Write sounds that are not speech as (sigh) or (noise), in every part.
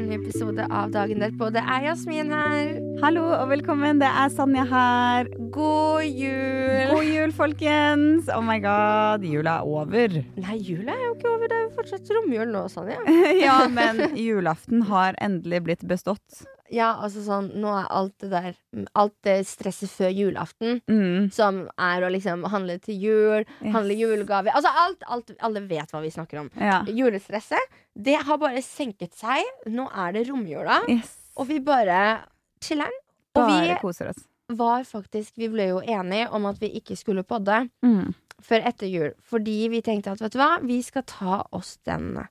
En ny episode av Dagen derpå. Det er Jasmin her. Hallo og velkommen, det er Sanja her. God jul! God jul, folkens! Oh my god, jula er over. Nei, jula er jo ikke over. Det er jo fortsatt romjul nå, Sanja. (laughs) ja, men julaften har endelig blitt bestått. Ja, altså sånn, nå er alt det der Alt det stresset før julaften, Mm. som er å liksom handle til jul, Yes. handle julegaver Altså alt, alt Alle vet hva vi snakker om. Ja. Julestresset, det har bare senket seg. Nå er det romjula, Yes. og vi bare chiller'n. Og Bare vi koser oss. var faktisk Vi ble jo enige om at vi ikke skulle podde. Mm. før etter jul. Fordi vi tenkte at vet du hva, vi skal ta oss den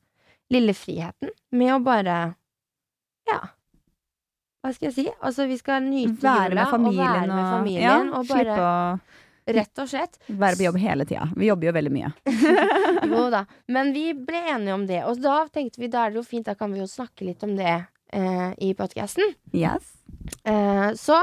lille friheten med å bare Ja. Hva skal jeg si? Altså, vi skal nyte Være jula og være med familien. ja, og bare å Rett og slett. være på jobb hele tida. Vi jobber jo veldig mye. (laughs) Jo da. Men vi ble enige om det. Og da tenkte vi da er det jo fint, da kan vi jo snakke litt om det eh, i podkasten. Yes. Eh, så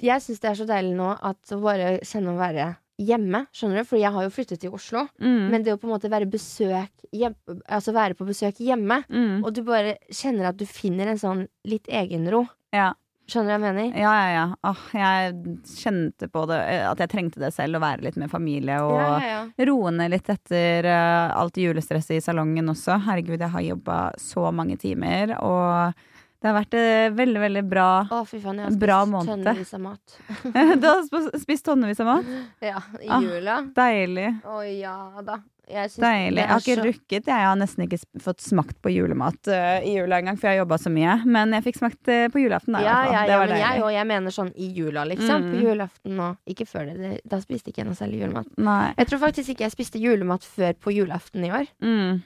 jeg syns det er så deilig nå at å bare kjenne å være hjemme, skjønner du? Fordi jeg har jo flyttet til Oslo. Mm. Men det å på en måte være besøk hjem, Altså være på besøk hjemme, mm. og du bare kjenner at du finner en sånn litt egenro. Ja. Skjønner du hva jeg mener? Ja, ja, ja. Åh, jeg kjente på det, eh, at jeg trengte det selv, å være litt med familie og ja, ja, ja. roe ned litt etter uh, alt julestresset i salongen også. Herregud, jeg har jobba så mange timer, og det har vært en veldig, veldig bra. Å, fy faen, jeg har Bra spist måned. tønnevis av mat. (laughs) (laughs) du har sp- spist tonnevis av mat? Ja, i Ah, jula. Deilig. Å ja da. Jeg syns Deilig. det Jeg har ikke så- rukket. Jeg har nesten ikke sp- fått smakt på julemat eh, i jula engang, for jeg har jobba så mye. Men jeg fikk smakt eh, på julaften. Da, i Ja, hvert fall. ja, ja, men jeg, og jeg mener sånn i jula, liksom. Mm. På julaften og ikke før det. det. Da spiste ikke jeg noe særlig julemat. Nei. Jeg tror faktisk ikke jeg spiste julemat før på julaften i år. Mm.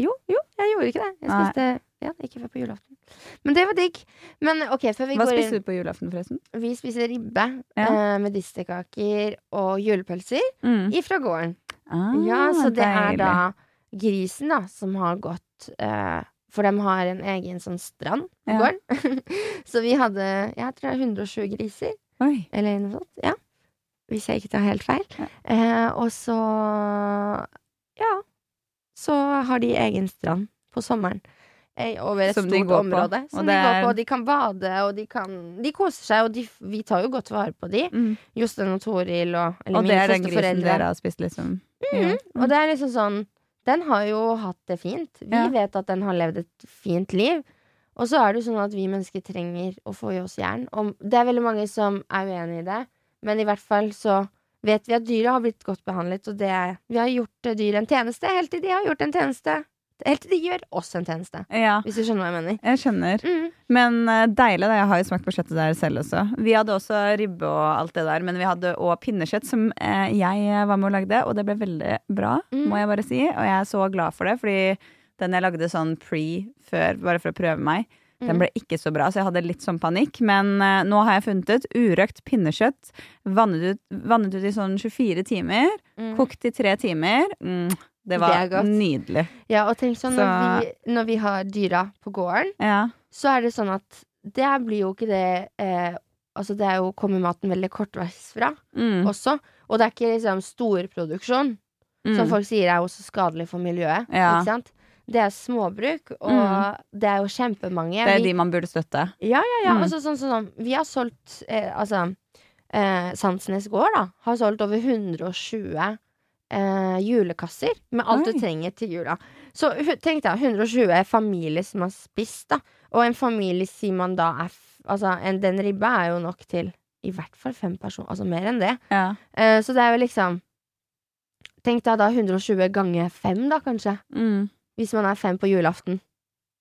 Jo, jo, jeg gjorde ikke det. Jeg Nei. spiste ja, ikke før på julaften. Men det var digg. Men okay, Hva inn du på julaften, forresten? Vi spiser ribbe, Ja. eh, medisterkaker og julepølser Mm. ifra gården. Ah, ja, så det er da grisen da som har gått eh, For de har en egen sånn strand på Ja. gården. (laughs) så vi hadde jeg tror det er 120 griser, Oi. eller noe sånt. Ja. Hvis jeg ikke tar helt feil. Ja. Eh, og så Ja. Så har de egen strand på sommeren. Eh, over et Som stort område. på. Som de går på. De kan bade, og de kan De koser seg, og de, vi tar jo godt vare på de. Mm. Jostein og Toril og Eller Og det er den grisen dere har spist, liksom? Ja. Og det er liksom sånn Den har jo hatt det fint. Vi Ja. vet at den har levd et fint liv. Og så er det jo sånn at vi mennesker trenger å få i oss jern. Og det er veldig mange som er uenig i det, men i hvert fall så vet vi at dyret har blitt godt behandlet, og det er Vi har gjort dyret en tjeneste helt til de har gjort en tjeneste. Helt til de gjør oss en tjeneste. ja. Hvis du skjønner hva jeg mener. Jeg skjønner. Mm. Men uh, deilig, da. Jeg har jo smakt på kjøttet der selv også. Vi hadde også ribbe og alt det der, men vi hadde òg pinnekjøtt som uh, jeg var med og lagde, og det ble veldig bra, Mm. må jeg bare si. Og jeg er så glad for det, fordi den jeg lagde sånn pre før, bare for å prøve meg, den Mm. ble ikke så bra, så jeg hadde litt sånn panikk. Men uh, nå har jeg funnet ut urøkt pinnekjøtt, vannet ut, vannet ut i sånn 24 timer, Mm. kokt i tre timer. Mm, det var det nydelig. Ja, og tenk sånn Så- når, vi, når vi har dyra på gården, Ja. så er det sånn at det blir jo ikke det eh, Altså det er jo kommer maten veldig kortveis fra Mm. også. Og det er ikke liksom storproduksjon, som Mm. folk sier er også skadelig for miljøet. Ja. Ikke sant? Det er småbruk, og Mm. det er jo kjempemange. Det er Vi- de man burde støtte. Ja, ja, ja. Mm. Altså, sånn, sånn, sånn. Vi har solgt eh, Altså, eh, Sandsnes gård da har solgt over 120 eh, julekasser med alt Oi. du trenger til jula. Så tenk deg 120 familier som har spist, da. Og en familie sier man da er Altså, en, den ribba er jo nok til i hvert fall fem personer. Altså mer enn det. Ja. Eh, så det er jo liksom Tenk deg da 120 ganger fem, da, kanskje. Mm. Hvis man er fem på julaften.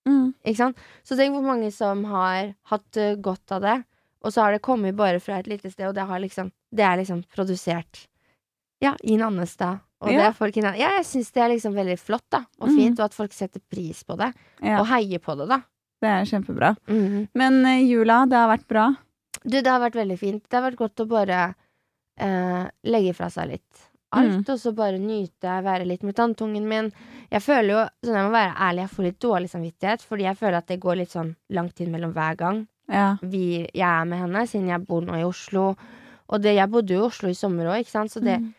Mm. Ikke sant? Så tenk hvor mange som har hatt eh, godt av det, og så har det kommet bare fra et lite sted, og det, har liksom, det er liksom produsert ja, i Nannestad. Og det er folk i Nannestad. Ja, jeg syns det er liksom veldig flott, da, og fint, fint, og at folk setter pris på det, Ja, og heier på det, da. det er kjempebra. Mhm. Men uh, jula, det har vært bra. Du, det har vært veldig fint. Det har vært godt å bare uh, legge fra seg litt alt, og så bare nyte være litt med tanntungen min. Jeg føler jo, sånn jeg må være ærlig, jeg får litt dårlig samvittighet, fordi jeg føler at det går litt sånn lang tid mellom hver gang Ja. vi, jeg er med henne, siden jeg bor nå i Oslo. Og det, jeg bodde jo i Oslo i sommer òg, ikke sant, så det Mm.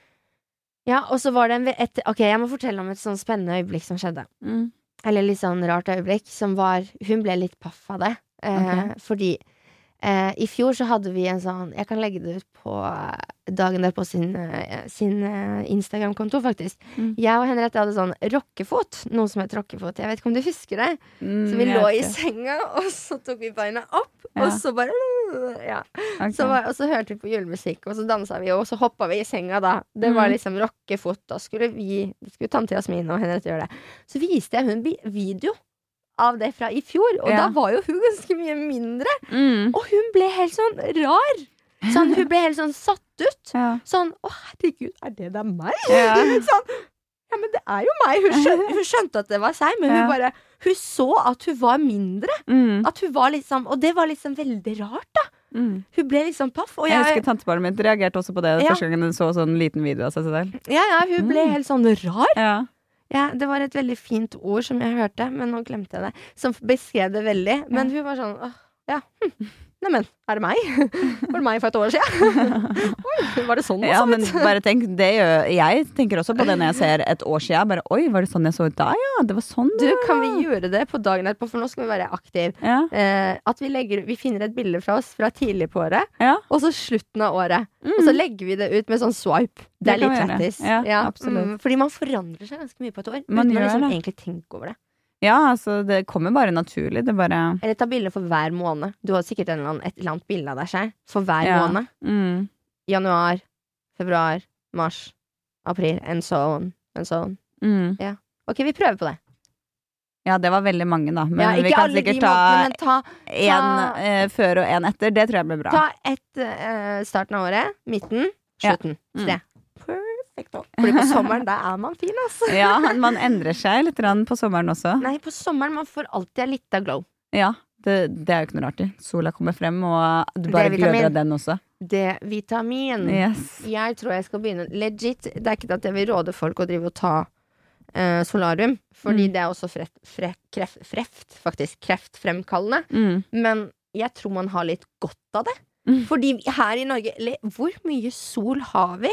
Ja, og så var det en et, Ok, jeg må fortelle om et sånn spennende øyeblikk som skjedde. Mm. Eller litt sånn rart øyeblikk, som var Hun ble litt paff av det. Eh, Fordi eh, i fjor så hadde vi en sånn Jeg kan legge det ut på eh, dagen der på sin, eh, sin eh, Instagram-konto, faktisk. Mm. Jeg og Henriette hadde sånn rockefot. Noe som het rockefot. Jeg vet ikke om du husker det? Mm, Så vi lå i senga, (laughs) og så tok vi beina opp, Ja. og så bare (laughs) Ja. okay. Så var, og så hørte vi på julemusikk, og så dansa vi, og så hoppa vi i senga da. Det var Mhm. liksom rockefot. Da skulle vi skulle tante Jasmin og Henriette gjøre det. Så viste jeg hun video av det fra i fjor, og Ja. da var jo hun ganske mye mindre. mm. Og hun ble helt sånn rar. Sånn, hun ble helt sånn satt ut. ja. Sånn Å, herregud, er det da meg? Ja. (laughs) sånn Ja, men det er jo meg. Hun skjønte, (laughs) hun skjønte at det var seg, men hun bare Hun så at hun var mindre. Mm. At hun var liksom Og det var liksom veldig rart, da. Mm. Hun ble liksom paff. Og Jeg jeg, husker tantebarnet mitt reagerte også på det Ja. første gangen hun så sånn liten video av seg selv. ja, ja, hun ble Mm. helt sånn rar. Ja. Ja, det var et veldig fint ord som jeg hørte, men nå glemte jeg det. Som beskrev det veldig. Men hun var sånn åh, ja. Hm. Neimen, er det meg? (laughs) Var det meg for et år siden? (laughs) Oi, var det sånn det ja, så men bare tenk, det gjør Jeg tenker også på det når jeg ser et år siden. Bare, Oi, var det sånn jeg så ut da? Ja, det var sånn Du, kan vi gjøre det på dagen etterpå, for nå skal vi være aktive. Ja. Eh, at vi, legger, vi finner et bilde fra oss fra tidlig på året, ja. og så slutten av året. Mm. Og så legger vi det ut med sånn swipe. Det Det er litt lættis. Ja, mm, fordi man forandrer seg ganske mye på et år. Man uten å liksom egentlig tenke over det. Ja, altså, det kommer bare naturlig. Det bare Eller ta bilde for hver måned. Du har sikkert en eller annen, et eller annet bilde av deg selv for hver Ja. måned. mm. Januar, februar, mars, april, and so on. And so on. Mm. Ok, vi prøver på det. Ja, det var veldig mange, da. Men ja, vi kan sikkert ta ta, ta- eh, før og én etter. Det tror jeg blir bra. ta ett eh, starten av året, midten, Ja. slutten. Mm. Tre. Perfect. Fordi på sommeren, da er man fin, altså. (laughs) Ja, man endrer seg litt på sommeren også. Nei, på sommeren man får alltid litt av glow. Ja, det, det er jo ikke noe rart. Sola kommer frem, og du bare gløder av den også. D-vitamin. Yes. Jeg tror jeg skal begynne legit. Det er ikke at jeg vil råde folk å drive og ta uh, solarium, fordi Mm. det er også freft, fre, kreft, freft, faktisk kreftfremkallende. Mm. Men jeg tror man har litt godt av det. Mm. Fordi her i Norge Hvor mye sol har vi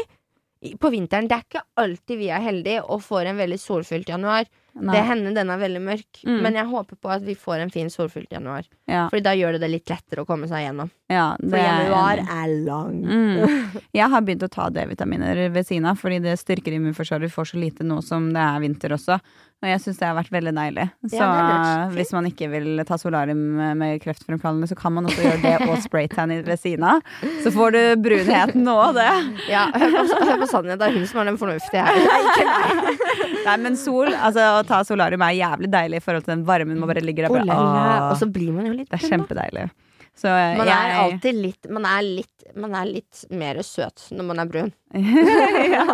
på vinteren? Det er ikke alltid vi er heldige og får en veldig solfylt januar. Nei. Det hender den er veldig mørk, Mm. men jeg håper på at vi får en fin solfylt januar. Ja, Fordi da gjør det det litt lettere å komme seg gjennom. Ja, For er januar enig er lang. Mm. (laughs) Jeg har begynt å ta D-vitaminer ved siden av, fordi det styrker immunforsvaret. Vi får så lite nå som det er vinter også. Og jeg syns det har vært veldig deilig. Så Ja, er. Fint. hvis man ikke vil ta solarium med kreftfremkallende, så kan man også gjøre det (laughs) og spraytan i- ved siden av. Så får du brunheten og det. Ja, hør på, hør på Sanja, det er hun som er den fornuftige her. (laughs) Nei, men sol, altså å ta solarium er jævlig deilig i forhold til den varmen man bare ligger der. Bare, Og så blir man jo litt det er kjempedeilig. Så Man er jeg alltid litt Man er litt, man er litt mer søt når man er brun. (laughs) ja,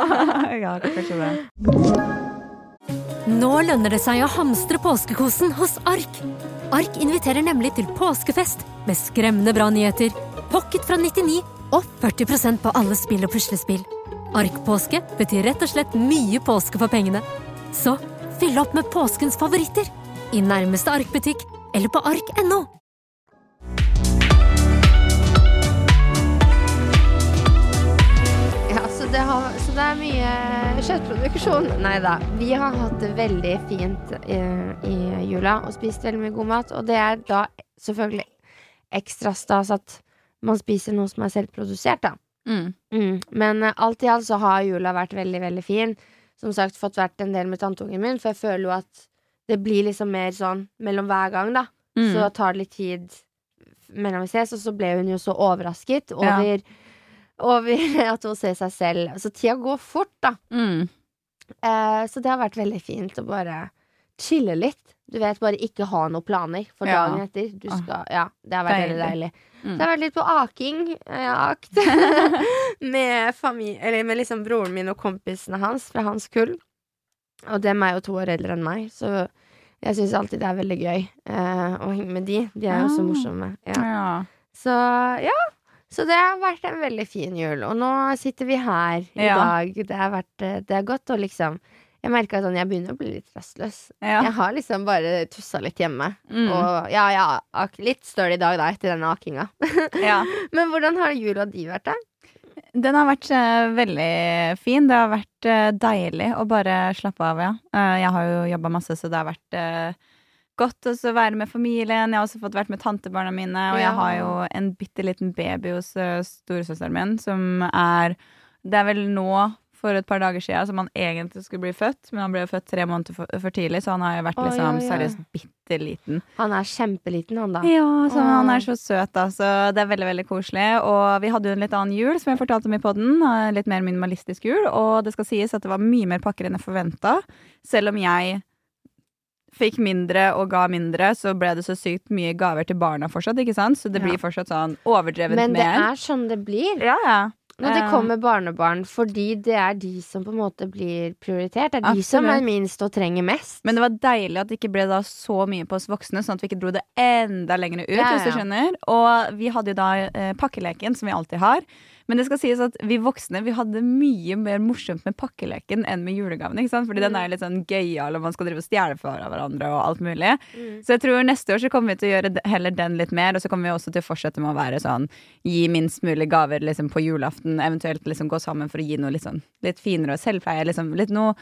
ja, kanskje det. Nå lønner det seg å hamstre påskekosen hos Ark. Ark inviterer nemlig til påskefest med skremmende bra nyheter, pocket fra 99 og 40% på alle spill og puslespill. Ark-påske betyr rett og slett mye påske for pengene. Så fyll opp med påskens favoritter i nærmeste Ark-butikk eller på ark.no. har, så det er mye kjøttproduksjon. Nei da. Vi har hatt det veldig fint i, i jula og spist veldig mye god mat. Og det er da selvfølgelig ekstra stas at man spiser noe som er selvprodusert, da. Mm. Mm. Men eh, alt i alt så har jula vært veldig, veldig fin. Som sagt, fått vært en del med tanteungen min, for jeg føler jo at det blir liksom mer sånn mellom hver gang, da. Mm. Så tar det litt tid mellom vi ses, og så ble hun jo så overrasket Ja. Over, (laughs) at hun ser seg selv. Så tida går fort, da. Mm. Eh, så det har vært veldig fint å bare chille litt. Du vet, bare ikke ha noen planer for Ja. dagen etter. Du Ah. skal, ja, det har vært veldig Deilig. Mm. Så jeg har vært litt på aking. Har akt. (laughs) med, familie, eller med liksom broren min og kompisene hans fra hans kull. Og dem er jo to år eldre enn meg, så jeg syns alltid det er veldig gøy eh, å henge med de. De er jo så Ah. morsomme. Ja. Ja. Så ja. Så det har vært en veldig fin jul. Og nå sitter vi her i Ja. dag. Det har vært eh, Det er godt å liksom Jeg merker at sånn, jeg begynner å bli litt rastløs. Ja. Jeg har liksom bare tussa litt hjemme. Mm. Og ja, ja, litt støl i dag, da, etter denne akinga. (laughs) ja. Men hvordan har jula di vært, da? Den har vært uh, veldig fin. Det har vært uh, deilig å bare slappe av, ja. Uh, jeg har jo jobba masse, så det har vært godt å være med familien. Jeg har også fått vært med tantebarna mine, og jeg har jo en bitte liten baby hos uh, storesøsteren min som er Det er vel nå, for et par dager siden, som han egentlig skulle bli født, men han ble født tre måneder for, for tidlig, så han har jo vært liksom oh, ja, ja. seriøst bitte liten. Han er kjempeliten, han da. Ja, så oh. han er så søt, da. Så det er veldig veldig koselig. Og vi hadde jo en litt annen jul, som jeg fortalte om i poden. Litt mer minimalistisk jul. Og det skal sies at det var mye mer pakker enn jeg forventa. Selv om jeg fikk mindre og ga mindre, så ble det så sykt mye gaver til barna fortsatt, ikke sant? Så det blir Ja. fortsatt sånn overdrevent Men det mer. er sånn det blir. Ja, ja. Når det Eh, kommer barnebarn, fordi det er de som på en måte blir prioritert. Det er de som er minst og trenger mest. Men det var deilig at det ikke ble da så mye på oss voksne, sånn at vi ikke dro det enda lenger ut. Ja, hvis du skjønner Og vi hadde jo da eh, pakkeleken, som vi alltid har. Men det skal sies at vi voksne vi hadde mye mer morsomt med pakkeleken enn med julegaven. ikke sant? Fordi den er jo litt sånn gøyal, og man skal drive og stjele fra hverandre og alt mulig. Mm. Så jeg tror neste år så kommer vi til å gjøre heller den litt mer, og så kommer vi også til å fortsette med å være sånn gi minst mulig gaver liksom på julaften, eventuelt liksom gå sammen for å gi noe litt sånn litt finere og selvpleie. Liksom litt noe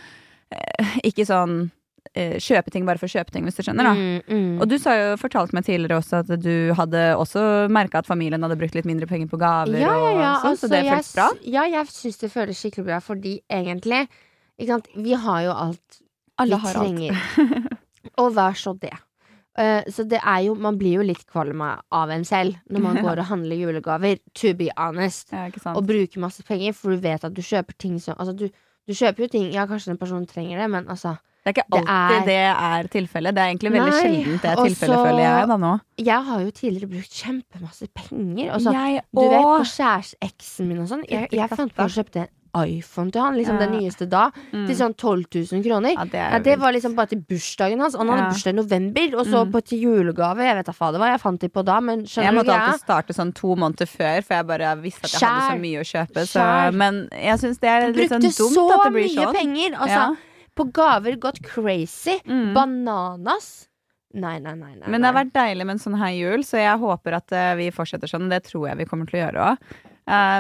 eh, Ikke sånn kjøpe ting bare for å kjøpe ting, hvis du skjønner, da. Mm, mm. Og du sa jo, fortalte meg tidligere også at du hadde også merka at familien hadde brukt litt mindre penger på gaver. Ja, ja, ja. og sånn, altså, så det jeg føltes bra? Ja, jeg syns det føles skikkelig bra, fordi egentlig ikke sant, Vi har jo alt Alle vi trenger. (laughs) Og hva så det. Uh, så det er jo Man blir jo litt kvalm av en selv når man (laughs) går og handler julegaver, to be honest. Ja. Og bruker masse penger, for du vet at du kjøper ting som Altså, du, du kjøper jo ting Ja, kanskje en person trenger det, men altså det er ikke det alltid er- det er tilfellet. Det er egentlig veldig Nei, sjeldent det er tilfellet, føler jeg da nå. Jeg har jo tidligere brukt kjempemasse penger. Og så, jeg du vet, på kjæresteksen min og sånn. Jeg, jeg fant på å kjøpe en iPhone til han, liksom den nyeste da, Mm. til sånn 12 000 kroner. Ja, det Ja, det var liksom bare til bursdagen hans. Han hadde Ja. bursdag i november, og så Mm. på til julegave. Jeg vet da fader hva jeg fant de på da, men skjønner du måtte greia? alltid starte sånn to måneder før, for jeg bare visste at jeg hadde så mye å kjøpe. Så, men jeg syns det er litt sånn Brukte dumt så at det blir mye sånn. penger! Altså, Ja. På gaver gått crazy. Mm. Bananas. Nei, nei, nei. nei Men det har vært deilig med en sånn her jul, så jeg håper at eh, vi fortsetter sånn. Det tror jeg vi kommer til å gjøre òg.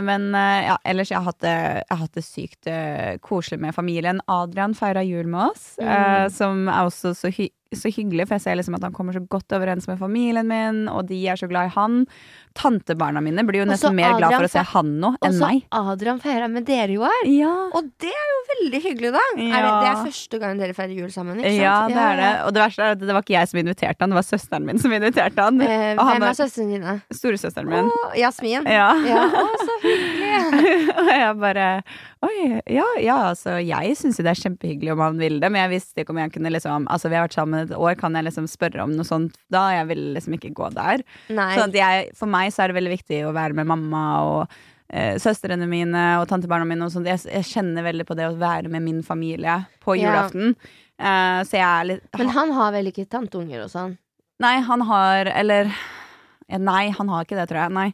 men eh, ja, ellers jeg har hatt det, har hatt det sykt eh, koselig med familien. Adrian feira jul med oss, Mm. eh, som er også så, hy så hyggelig, for jeg ser liksom at han kommer så godt overens med familien min, og de er så glad i han. Tantebarna mine blir jo Og så nesten mer glad for å se han nå Og enn så meg. Adrian feira med dere jo her. Ja. Og det er jo veldig hyggelig, da. Er det, det er første gang dere feirer jul sammen, ikke sant? Ja, det er det. Og det verste er at det var ikke jeg som inviterte han, det var søsteren min som inviterte han. Eh, Og han hvem er- søsteren din, da? Storesøsteren min. Å, Jasmin? Ja. Ja, Å, så hyggelig! (laughs) og jeg bare Oi, ja, ja, altså jeg syns jo det er kjempehyggelig om han vil det, men jeg visste ikke om jeg kunne liksom Altså vi har vært sammen et år, kan jeg liksom spørre om noe sånt da? Jeg ville liksom ikke gå der. Nei. Så at jeg, for meg så er det veldig viktig å være med mamma og eh, søstrene mine og tantebarna mine og sånt. Jeg, jeg kjenner veldig på det å være med min familie på Ja. julaften. Eh, så jeg er litt Men han har vel ikke tanteunger og sånn? Nei, han har Eller ja, Nei, han har ikke det, tror jeg. Nei.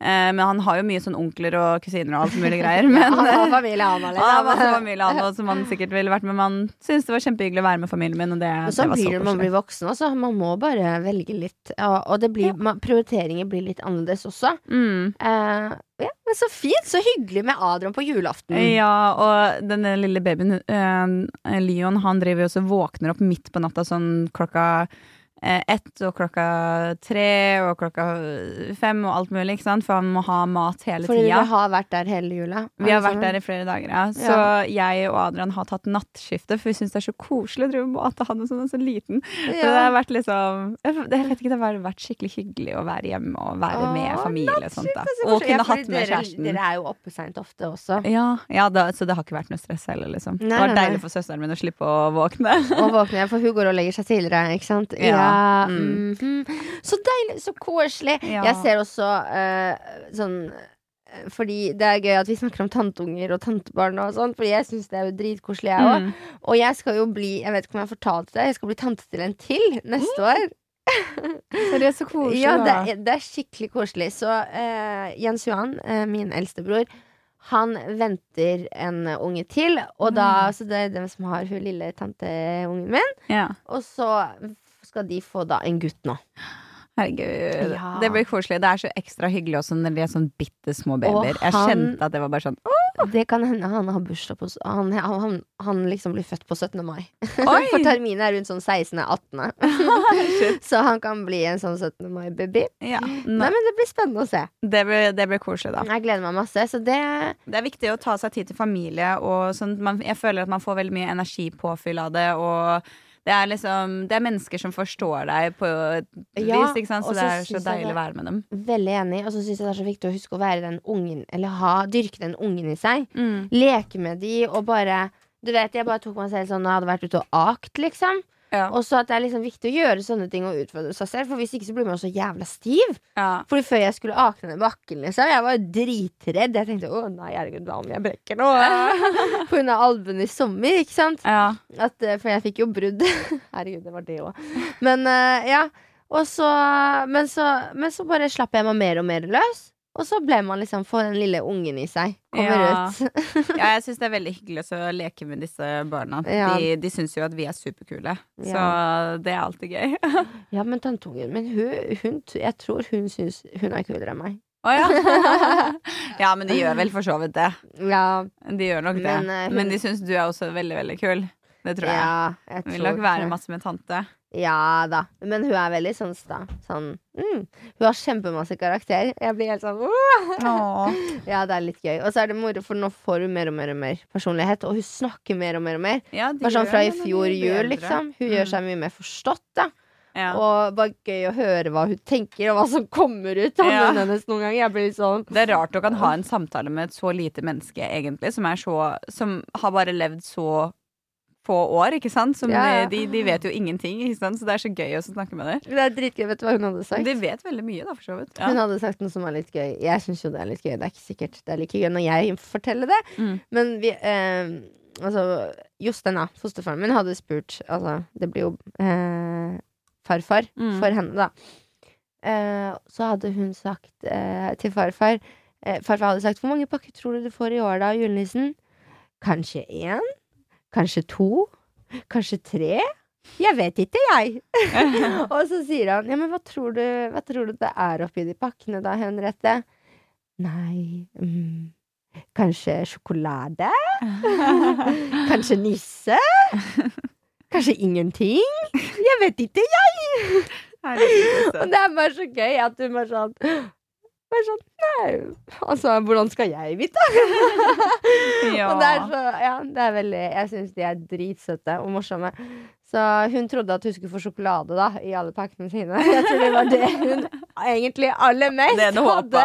Eh, men han har jo mye sånn onkler og kusiner og alt mulig greier. (laughs) Men, han har familie, han har han har masse liksom. familie han som han sikkert ville vært med. Men han syntes det var kjempehyggelig å være med familien min. Og det, Men det sånn så blir det man blir voksen også. Man må bare velge litt. Og, og det blir, man, prioriteringer blir litt annerledes også. Mm. Eh, ja, men så fint! Så hyggelig med Adrian på julaften. Ja, og denne lille babyen, eh, Leon, han driver jo også våkner opp midt på natta sånn klokka eh, ett og klokka tre og klokka fem og alt mulig? For han må ha mat hele Fordi tida. vi har vært der hele jula. Vi har vært der i flere dager, ja. Så Ja. jeg og Adrian har tatt nattskifte, for vi syns det er så koselig å drive mate han og sånn, så liten. Så det har vært liksom Jeg vet ikke, det har vært skikkelig hyggelig å være hjemme og være Åh, med familie og sånt, da. Og kunne Ja, hatt med kjæresten. Dere er jo oppe seint ofte også. Ja, ja da, så det har ikke vært noe stress heller, liksom. Nei, det var deilig for søsteren min å slippe å våkne. Og våkner, for hun går og legger seg tidligere, ikke sant? Ja, mm. mhm. Så deilig, så koselig. Ja. Jeg ser også uh, sånn eh, fordi det er gøy at vi snakker om tanteunger og tantebarn og sånn, Fordi jeg syns det er jo dritkoselig, jeg òg. Mm. Og jeg skal jo bli Jeg vet ikke om jeg har fortalt det, jeg skal bli tante til en til neste år. Seriøst, så koselig. Ja, det er, det er skikkelig koselig. Så uh, Jens Johan, uh, min eldstebror, han venter en unge til. Og da, Mm. så det er den som har hun lille tanteungen min. Ja. Og så skal de få da en gutt nå. Herregud. Ja. Det blir koselig. Det er så ekstra hyggelig også når de er sånn bitte små babyer. Jeg kjente at det var bare sånn Det kan hende han har bursdag på han, han, han liksom blir født på 17. mai. (laughs) For terminen er rundt sånn 16.-18. (laughs) så han kan bli en sånn 17. mai-baby. Ja. Nei, Nei, men det blir spennende å se. det, blir, det blir koselig, da. Jeg gleder meg masse. Så det Det er viktig å ta seg tid til familie, og sånn, man, jeg føler at man får veldig mye energipåfyll av det. Og det er liksom Det er mennesker som forstår deg på et Ja, vis, ikke sant? så det er så deilig å være med dem. Veldig enig. Og så syns jeg det er så viktig å huske å være den ungen, eller ha, dyrke den ungen i seg. Mm. Leke med de og bare Du vet, jeg bare tok meg selv sånn jeg hadde vært ute og akt, liksom. Ja. Og så at det er liksom viktig å gjøre sånne ting og utfordre seg selv, for hvis ikke så blir man så jævla stiv. Ja. Fordi før jeg skulle akne ned bakken, liksom, jeg var jo dritredd. Jeg tenkte å nei, herregud, hva om jeg brekker nå? (laughs) På grunn av albuen i sommer, ikke sant? Ja. At, eh, for jeg fikk jo brudd. (laughs) Herregud, det var det òg. Men uh, ja. Så men, så men så bare slapp jeg meg mer og mer løs. Og så ble man liksom Får den lille ungen i seg. Kommer Ja. ut. (laughs) ja, jeg syns det er veldig hyggelig å leke med disse barna. Ja. De, de syns jo at vi er superkule, så det er alltid gøy. (laughs) Ja, men tanteungen min, hun, hun Jeg tror hun syns hun er kulere enn meg. Å ja. (laughs) ja, men de gjør vel for så vidt det. Ja, De gjør nok det. Men, uh, hun- Men de syns du er også veldig, veldig kul. Det tror jeg. ja jeg Hun vil tror nok være masse med tante. Ja da. Men hun er veldig sånn sta. Sånn mm. Hun har kjempemasse karakter. Jeg blir helt sånn! (laughs) Ja, det er litt gøy. Og så er det moro, for nå får hun mer og mer og mer personlighet. Og hun snakker mer og mer og mer. Ja, Bare sånn fra i fjor jul, liksom. Hun Mm. gjør seg mye mer forstått, da. Ja. Og bare gøy å høre hva hun tenker, og hva som kommer ut av Ja. munnen hennes noen ganger. Sånn Det er rart å kan ha en samtale med et så lite menneske, egentlig, som så Som har bare levd så få år, ikke sant? Som Ja. de, de vet jo ingenting, ikke sant? Så det er så gøy å snakke med dem. Det er dritgøy. Vet du hva hun hadde sagt? De vet veldig mye, da, for så vidt. Hun hadde sagt noe som var litt gøy. Jeg syns jo det er litt gøy. Det er ikke sikkert det er like gøy når jeg forteller det. Mm. Men vi eh, Altså, Jostein, da, fosterfaren min, hadde spurt Altså, det blir jo eh, farfar Mm. for henne, da. Eh, så hadde hun sagt eh, til farfar eh, Farfar hadde sagt 'Hvor mange pakker tror du du får i år, da, julenissen?' Kanskje én? Kanskje to? Kanskje tre? Jeg vet ikke, jeg. (laughs) og så sier han Ja, men hva tror du, hva tror du det er oppi de pakkene da, Henriette? Nei mm, Kanskje sjokolade? (laughs) Kanskje nisse? Kanskje ingenting? Jeg vet ikke, jeg! Herregud, Og det er bare så gøy at hun bare sånn bare sånn, nei, altså, hvordan skal jeg vite? Ja. (laughs) Og det er så, ja, det er veldig Jeg syns de er dritsøte og morsomme. Så hun trodde at hun skulle få sjokolade da i alle pakkene sine. Jeg tror det var det hun (laughs) egentlig aller mest Det hadde,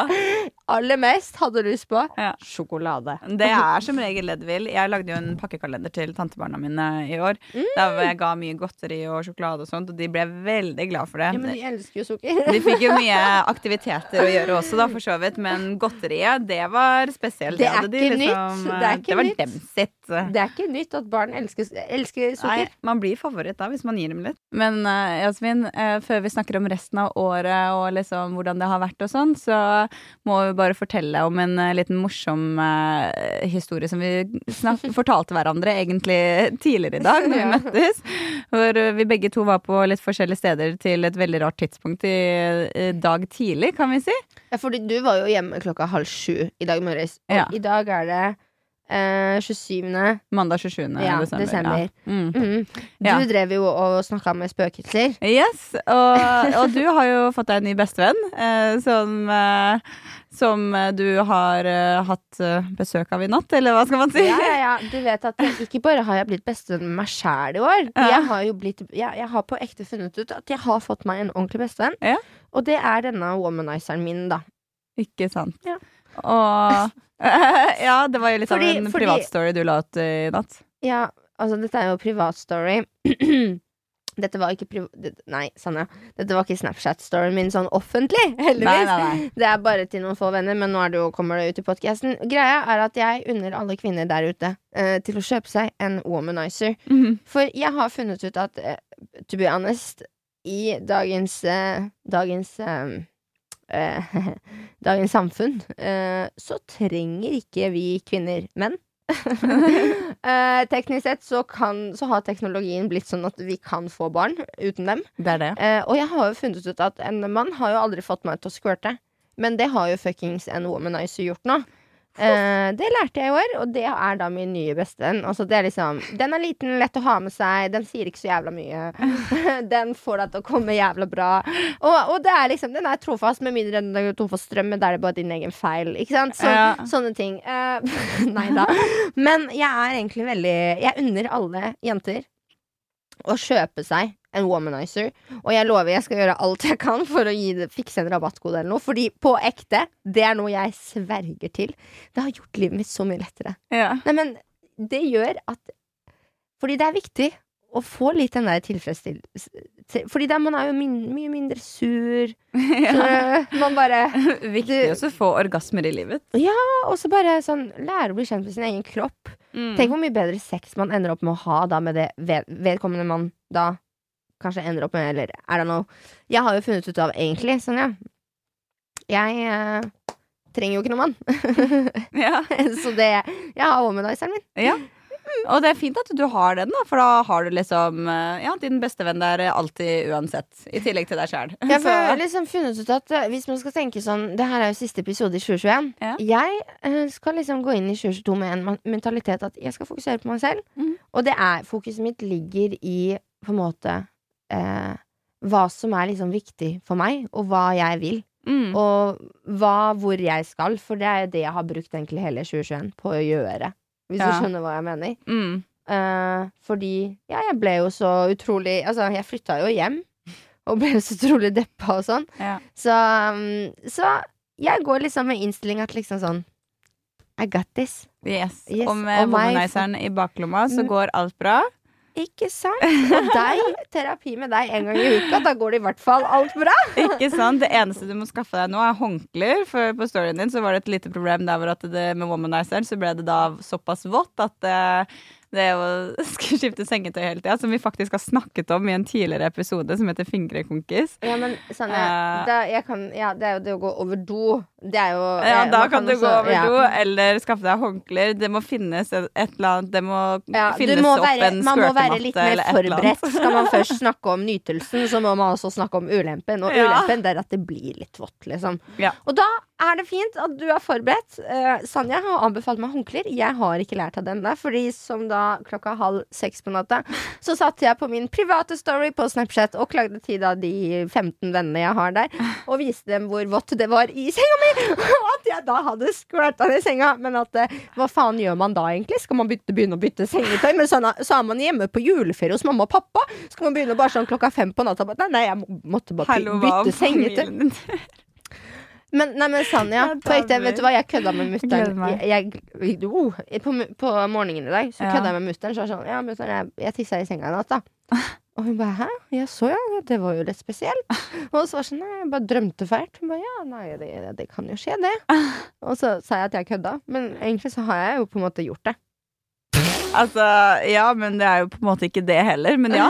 aller mest hadde lyst på. Ja. Sjokolade. Det er som regel det de vil. Jeg lagde jo en pakkekalender til tantebarna mine i år. Der jeg ga mye godteri og sjokolade og sånt, og de ble veldig glad for det. Ja, men de elsker jo sukker. De fikk jo mye (laughs) aktiviteter å gjøre også, da, for så vidt. Men godteriet, det var spesielt. Det er de ikke nytt. liksom, Det er ikke det var nytt. dem sitt. Det er ikke nytt at barn elsker, elsker Nei, man blir favoritt da, hvis man gir dem litt. Men uh, Jasmin, eh, før vi snakker om resten av året og liksom hvordan det har vært og sånn, så må vi bare fortelle om en eh, liten morsom eh, historie som vi (laughs) fortalte hverandre egentlig tidligere i dag, når vi (laughs) møttes. Hvor eh, vi begge to var på litt forskjellige steder til et veldig rart tidspunkt i dag tidlig, kan vi si. Ja, fordi du var jo hjemme klokka halv sju i dag morges. Og Ja. i dag er det eh, 27. Mandag 27. Ja, desember. desember. Ja. Mm. Mm. Du Ja. drev jo og snakka med spøkelser. Yes, og, og du har jo fått deg en ny bestevenn eh, som, eh, som eh, du har uh, hatt eh, besøk av i natt, eller hva skal man si? Ja, ja, ja. Du vet at jeg, ikke bare har jeg blitt bestevenn med meg sjæl i år. Ja. Jeg har jo blitt jeg, jeg har på ekte funnet ut at jeg har fått meg en ordentlig bestevenn. Ja. Og det er denne womanizeren min, da. Ikke sant. Ja. Og (laughs) Ja, det var jo litt Fordi- av en privatstory du la ut i natt. Ja, altså, dette er jo privatstory. (clears throat) Dette var ikke priv... Nei, Sanja. Dette var ikke Snapchat-storyen min sånn offentlig, (laughs) heldigvis. Nei, nei, nei. Det er bare til noen få venner, men nå det jo, kommer det ut i podkasten. Greia er at jeg unner alle kvinner der ute uh, til å kjøpe seg en womanizer. Mhm. For jeg har funnet ut at, uh, to be honest, i dagens uh, Dagens eh, eh, Dagens (laughs) samfunn så trenger ikke vi kvinner menn. (laughs) Eh, teknisk sett så, kan, så har teknologien blitt sånn at vi kan få barn uten dem. Det er det. Eh, og jeg har jo funnet ut at en mann har jo aldri fått meg til å squirte. Men det har jo fuckings en womanizer gjort nå. Eh, det lærte jeg i år, og det er da min nye bestevenn. Altså, det er liksom, den er liten, lett å ha med seg, den sier ikke så jævla mye. (laughs) den får deg til å komme jævla bra. Og, og det er liksom, den er trofast, med mindre den er tom for strøm, men da er det bare din egen feil. Ikke sant? Så, Ja. Sånne ting. Uh, (laughs) nei da. Men jeg er egentlig veldig Jeg unner alle jenter å kjøpe seg en womanizer. Og jeg lover jeg skal gjøre alt jeg kan for å det, fikse en rabattkode eller noe. Fordi på ekte, det er noe jeg sverger til. Det har gjort livet mitt så mye lettere. Ja. Nei, men det gjør at Fordi det er viktig å få litt den der tilfredsstillelsen Fordi da man er jo min, mye mindre sur. (laughs) Så man bare (laughs) Viktig også å få orgasmer i livet. Ja, Og så bare sånn lære å bli kjent med sin egen kropp. Mm. Tenk hvor mye bedre sex man ender opp med å ha da med det ved, vedkommende man da kanskje ender opp med, eller I don't know. Jeg har jo funnet ut av egentlig, sånn ja Jeg eh, trenger jo ikke noen mann. (laughs) Ja. (laughs) så det Jeg har womanizeren min. ja. Og det er fint at du har den, da, for da har du liksom eh, Ja, din bestevenn der alltid uansett. I tillegg til deg sjæl. Jeg (laughs) har liksom funnet ut at eh, hvis man skal tenke sånn Det her er jo siste episode i 2021. Ja. Jeg eh, skal liksom gå inn i 2022 med en man- mentalitet at jeg skal fokusere på meg selv. Mhm. Og det er fokuset mitt ligger i på en måte eh, hva som er liksom viktig for meg, og hva jeg vil. Mm. Og hva, hvor jeg skal, for det er jo det jeg har brukt egentlig hele 2021 på å gjøre. Hvis Ja. du skjønner hva jeg mener. Mm. Eh, fordi ja, jeg ble jo så utrolig Altså, jeg flytta jo hjem. Og ble så utrolig deppa og sånn. Ja. Så, um, så jeg går liksom med innstilling at liksom sånn I got this. Yes. Yes, Og med womaniseren i baklomma så Mm. går alt bra. Ikke sant? Og deg, terapi med deg en gang i uka, da går det i hvert fall alt bra. Ikke sant? Det eneste du må skaffe deg nå, er håndklær. For på storyen din så var det et lite problem der hvor at det med womanizeren så ble det da såpass vått at eh, det å (laughs) skulle skifte sengetøy hele tida, som vi faktisk har snakket om i en tidligere episode som heter Fingrekonkis. Ja, men Sanne, uh, da, kan, ja, det er jo det å gå over do. Det er jo Ja, eh, da kan, kan du gå over ja. do, eller skaffe deg håndklær. Det må finnes et, et eller annet Det må Ja, finnes må opp være, en man må være litt mer eller et eller forberedt. Skal man først (laughs) snakke om nytelsen, så må man også snakke om ulempen. Og ulempen det er at det blir litt vått, liksom. Og da er det fint at du er forberedt. Uh, Sanja har anbefalt meg håndklær. Jeg har ikke lært av den der, fordi som da klokka halv seks på natta, så satte jeg på min private story på Snapchat og klagde til da de 15 vennene jeg har der, og viste dem hvor vått det var i senga mi! (laughs) Og at jeg da hadde skvørta i senga. Men at uh, hva faen gjør man da egentlig? Skal man bytte, begynne å bytte sengetøy? Men sånn, så er man hjemme på juleferie hos mamma og pappa. Skal man begynne bare sånn klokka fem på natta? Nei, nei, jeg måtte bare om bytte sengetøy. (laughs) Men, nei, men Sanja, på ekte, vet du hva, jeg kødda med mutter'n. oh, på, på morgenen i dag så Ja. kødda jeg med mutter'n. Så sånn, ja, mutter'n, jeg, jeg tissa i senga i natt, da. Og hun bare 'hæ? Jeg så ja, det var jo litt spesielt'. Og så var sånn 'nei, jeg bare drømte fælt'. Hun bare 'ja, nei, det, det kan jo skje, det'. Og så sa jeg at jeg kødda, men egentlig så har jeg jo på en måte gjort det. Altså, ja, men det er jo på en måte ikke det heller. Men ja.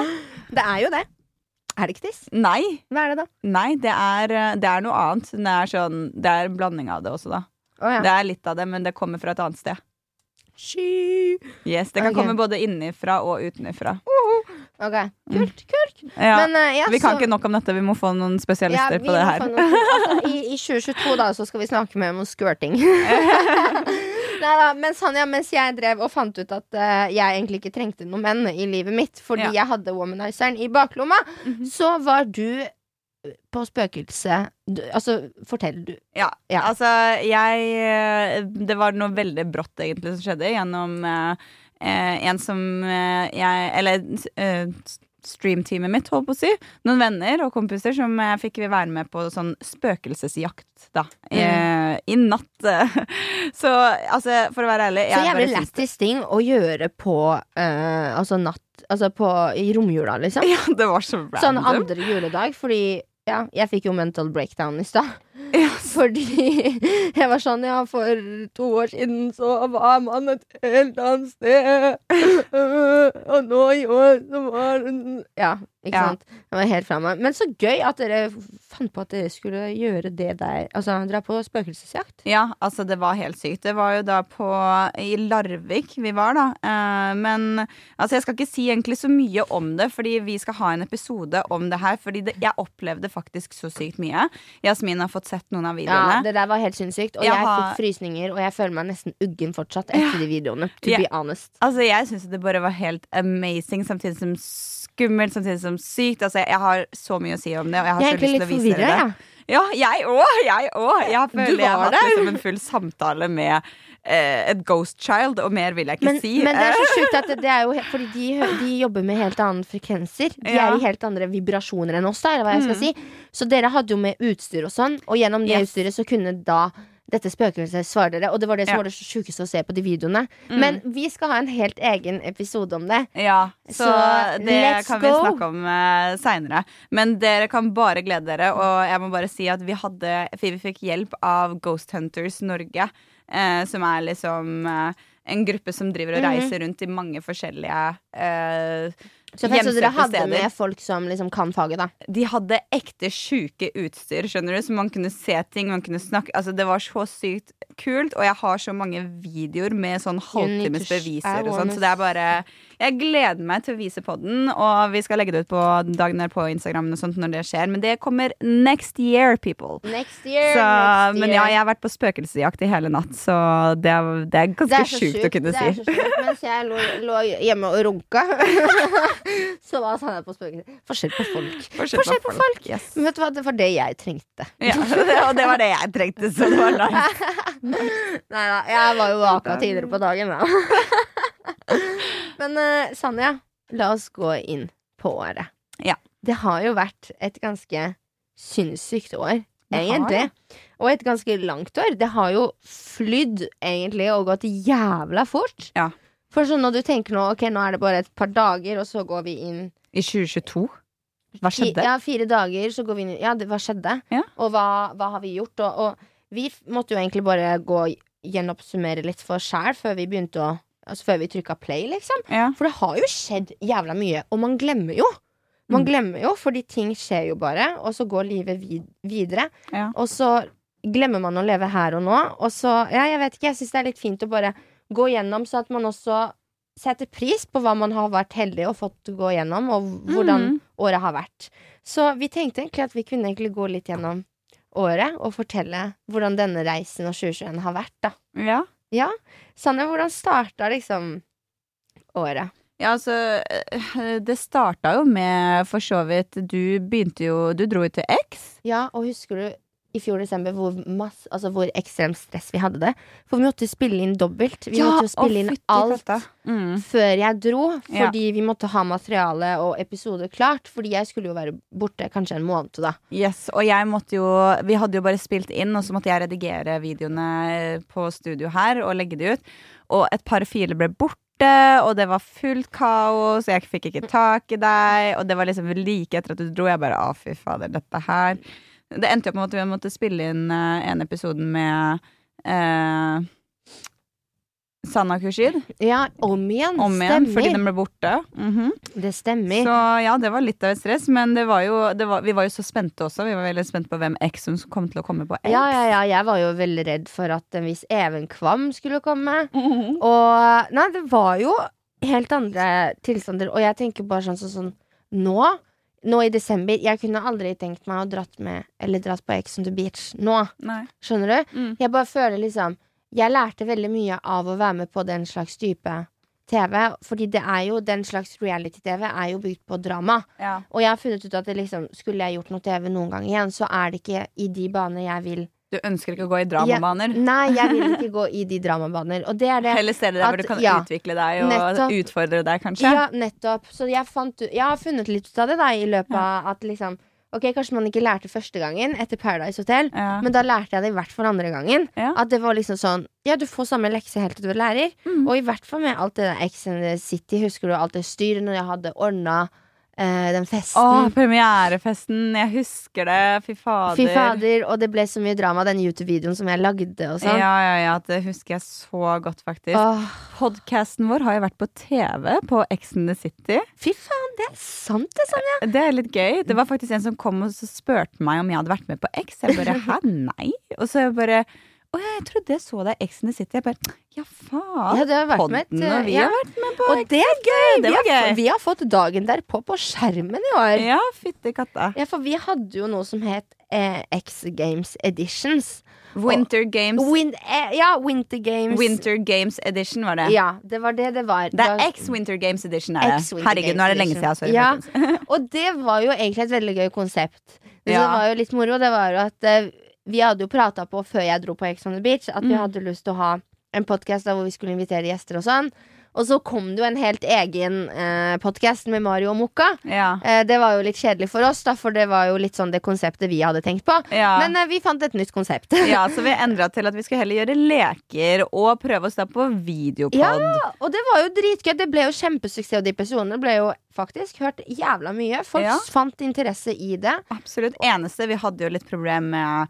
Det er jo det. Er det ikke tiss? Nei. Hva er det, da? Nei, det er, eh, det er noe annet. Det er, sånn, det er en blanding av det også, da. Oh, ja. Det er litt av det, men det kommer fra et annet sted. Sky. Yes, Det kan okay. komme både innenfra og utenfra. Ok, kult, kult. Ja. Men, uh, ja, vi kan så- ikke nok om dette, vi må få noen spesialister ja, på det her. (laughs) altså, i, I 2022 da, så skal vi snakke mer om squirting. (laughs) Neida, mens, han, ja, mens jeg drev og fant ut at uh, jeg egentlig ikke trengte noen menn i livet mitt fordi jeg hadde womanizeren i baklomma, Mhm. så var du på spøkelse du, Altså, fortell du. Ja, Ja. altså jeg eh, Det var noe veldig brått egentlig som skjedde gjennom eh, eh, en som eh, jeg Eller eh, streamteamet mitt, holdt på å si. Noen venner og kompiser som jeg fikk være med på sånn spøkelsesjakt, da. eh, I natt. (laughs) Så altså, for å være ærlig Så jævlig lættis ting å gjøre på eh, Altså natt Altså på, i romjula, liksom. (laughs) Ja, det var så Sånn andre juledag, fordi ja, jeg fikk jo mental breakdown i stad. (laughs) Fordi (laughs) jeg var sånn Ja, for to år siden så var man et helt annet sted. (laughs) Og nå i år så var den Ja. Ikke Ja. sant? Jeg var helt fra meg. Men så gøy at dere fant på at dere skulle gjøre det der. Altså dra på spøkelsesjakt. Ja, altså det var helt sykt. Det var jo da på i Larvik vi var, da. Eh, men altså jeg skal ikke si egentlig så mye om det, fordi vi skal ha en episode om det her. Fordi det, jeg opplevde faktisk så sykt mye. Jasmin har fått sett noen av videoene. Ja. Det der var helt sinnssykt. Og Jeg jeg, har- fikk frysninger, og jeg føler meg nesten uggen fortsatt etter de videoene. To yeah. be honest. Altså Jeg syns det bare var helt amazing, samtidig som skummelt, samtidig som sykt. Altså Jeg har så mye å si om det, og jeg har Jeg så lyst til å vise dere det. jeg. Ja, jeg òg! Jeg òg! Jeg føler jeg har hatt liksom en full samtale med eh, et ghost child, og mer vil jeg ikke Men, si. men det er så Eh, sjukt at det, er jo Fordi de, de jobber med helt andre frekvenser. De Ja. er i helt andre vibrasjoner enn oss, da, eller hva jeg skal Mm. si. Så dere hadde jo med utstyr og sånn, og gjennom det Yes. utstyret så kunne da dette spøkelset svarer dere. Og det var det som Ja. var det sjukeste å se på de videoene. Mm. Men vi skal ha en helt egen episode om det. Ja, så, Så det kan vi snakke om uh, seinere. Men dere kan bare glede dere, og jeg må bare si at vi hadde Vi fikk hjelp av Ghost Hunters Norge, uh, som er liksom uh, en gruppe som driver og Mhm. reiser rundt i mange forskjellige eh, Så, så dere hadde steder. med folk som liksom kan faget, da. De hadde ekte sjuke utstyr, skjønner du, så man kunne se ting, man kunne snakke Altså, det var så sykt kult, og jeg har så mange videoer med sånn halvtimes beviser og sånn, så det er bare Jeg gleder meg til å vise podden, og vi skal legge det ut på dagen der på Instagram og sånt når det skjer, men det kommer next year, people. Next year. Så, next men ja, jeg har vært på spøkelsesjakt i hele natt, så det er, det er Det ganske er sjukt å kunne det er så sjukt. Mens jeg lå, lå hjemme og runka, (laughs) så var Sanne på spøkelse. Forskjell på folk. Forskjell på folk. Yes. Men vet du hva, det var det jeg trengte. Ja, (laughs) og det var det jeg trengte, så det var nice. (laughs) Nei da, jeg var jo vaka tidligere på dagen, da. Men uh, Sanja, la oss gå inn på året. Ja. Det har jo vært et ganske sinnssykt år, egentlig. Og et ganske langt år. Det har jo flydd, egentlig, og gått jævla fort. Ja. For sånn når du tenker nå, ok, nå er det bare et par dager, og så går vi inn I 2022? Hva skjedde? Ja, fire dager, så går vi inn Ja, det, hva skjedde? Ja. Og hva, hva har vi gjort? Og, og vi måtte jo egentlig bare gå gjenoppsummere litt for sjæl før vi begynte å Altså før vi trykka play, liksom. Ja. For det har jo skjedd jævla mye, og man glemmer jo. Man Mm. glemmer jo, fordi ting skjer jo bare, og så går livet vid videre. Ja. Og så glemmer man å leve her og nå, og så Ja, jeg vet ikke, jeg syns det er litt fint å bare gå gjennom, så at man også setter pris på hva man har vært heldig og fått gå gjennom, og hvordan mm. året har vært. Så vi tenkte egentlig at vi kunne egentlig gå litt gjennom året og fortelle hvordan denne reisen og 2021 har vært, da. Ja. Ja. Sanne, hvordan starta liksom året? Ja, altså eh, Det starta jo med for så vidt Du begynte jo Du dro jo til X. Ja, og husker du i fjor desember hvor, masse, altså hvor ekstremt stress vi hadde det? For vi måtte spille inn dobbelt. Vi måtte jo spille inn alt Mm. før jeg dro, Ja. fordi vi måtte ha materiale og episode klart. Fordi jeg skulle jo være borte kanskje en måned, da. Yes, og jeg måtte jo Vi hadde jo bare spilt inn, og så måtte jeg redigere videoene på studio her og legge de ut. Og et par filer ble borte, og det var fullt kaos, jeg fikk ikke tak i deg, og det var liksom like etter at du dro. Jeg bare å, fy fader, dette her Det endte jo på en måte vi måtte spille inn uh, en episode med uh, Sanna Kushid. Ja, om igjen. Om igjen, fordi stemmer. den ble borte. Mhm. Det stemmer. Så ja, det var litt av et stress, men det var jo, det var, vi var jo så spente også. Vi var veldig spente på hvem X som kom til å komme på X. Ja, ja, ja, jeg var jo veldig redd for at en viss Even Kvam skulle komme. Mhm. Og nei, det var jo helt andre tilstander. Og jeg tenker bare sånn sånn, sånn Nå, nå i desember Jeg kunne aldri tenkt meg å dratt med Eller dratt på Ex on the Beach nå. Nei. Skjønner du? Mm. Jeg bare føler liksom Jeg lærte veldig mye av å være med på den slags type TV. Fordi det er jo den slags reality-TV er jo bygd på drama. Ja. Og jeg har funnet ut at det liksom, skulle jeg gjort noe TV noen gang igjen, så er det ikke i de baner jeg vil. Du ønsker ikke å gå i dramabaner? Nei, jeg vil ikke gå i de dramabaner. Og det er det. (laughs) Heller steder der hvor du kan ja. utvikle deg og Nettopp. utfordre deg, kanskje? Ja, nettopp. Så jeg, fant, jeg har funnet litt ut av det da i løpet av at liksom Ok, kanskje man ikke lærte første gangen etter Paradise Hotel, Ja. men da lærte jeg det i hvert fall andre gangen. Ja. At det var liksom sånn Ja, du får samme lekse helt til du er lærer. Mm. Og i hvert fall med alt det der X and City, husker du alt det styret når jeg hadde ordna den festen. Å, premierefesten. Jeg husker det. Fy fader. Fy fader, og det ble så mye drama, den YouTube-videoen som jeg lagde og sånn. Ja, ja, ja. Det husker jeg så godt, faktisk. Åh, Podcasten vår har jo vært på TV på Ex in the City. fy faen, det er sant, det, Sonja. Det er litt gøy. Det var faktisk en som kom og så spurte meg om jeg hadde vært med på X. Jeg bare (laughs) hæ, nei? Og så jeg bare å, jeg trodde jeg så deg i Ex the City. Jeg bare ja, faen. Ja, det har vært med et, og vi ja. har vært med på Og det er gøy! Det vi, var har, gøy. f- vi har fått dagen derpå på skjermen i år. Ja, fytti katta. Ja, for vi hadde jo noe som het eh, X Games Editions. Winter Games. Win eh, ja, Winter Games. Winter Games Edition var det. Ja, det var det det var. Det er X Winter Games Edition, er det. Herregud, nå er det lenge siden. Sorry. (laughs) Ja. Og det var jo egentlig et veldig gøy konsept. Det Ja. var jo litt moro, det var jo at eh, vi hadde jo prata på før jeg dro på Ex on the Beach, at vi Mm. hadde lyst til å ha en podkast hvor vi skulle invitere gjester og sånn. Og så kom det jo en helt egen eh, podkast med Mario og Mokka. Ja. Eh, det var jo litt kjedelig for oss, da, for det var jo litt sånn det konseptet vi hadde tenkt på. Ja. Men eh, vi fant et nytt konsept. (laughs) ja, så vi endra til at vi skulle heller gjøre leker og prøve oss da på videopod. Ja, og det var jo dritgøy. Det ble jo kjempesuksess, og de personene ble jo faktisk hørt jævla mye. Folk Ja. fant interesse i det. Absolutt. Eneste, vi hadde jo litt problem med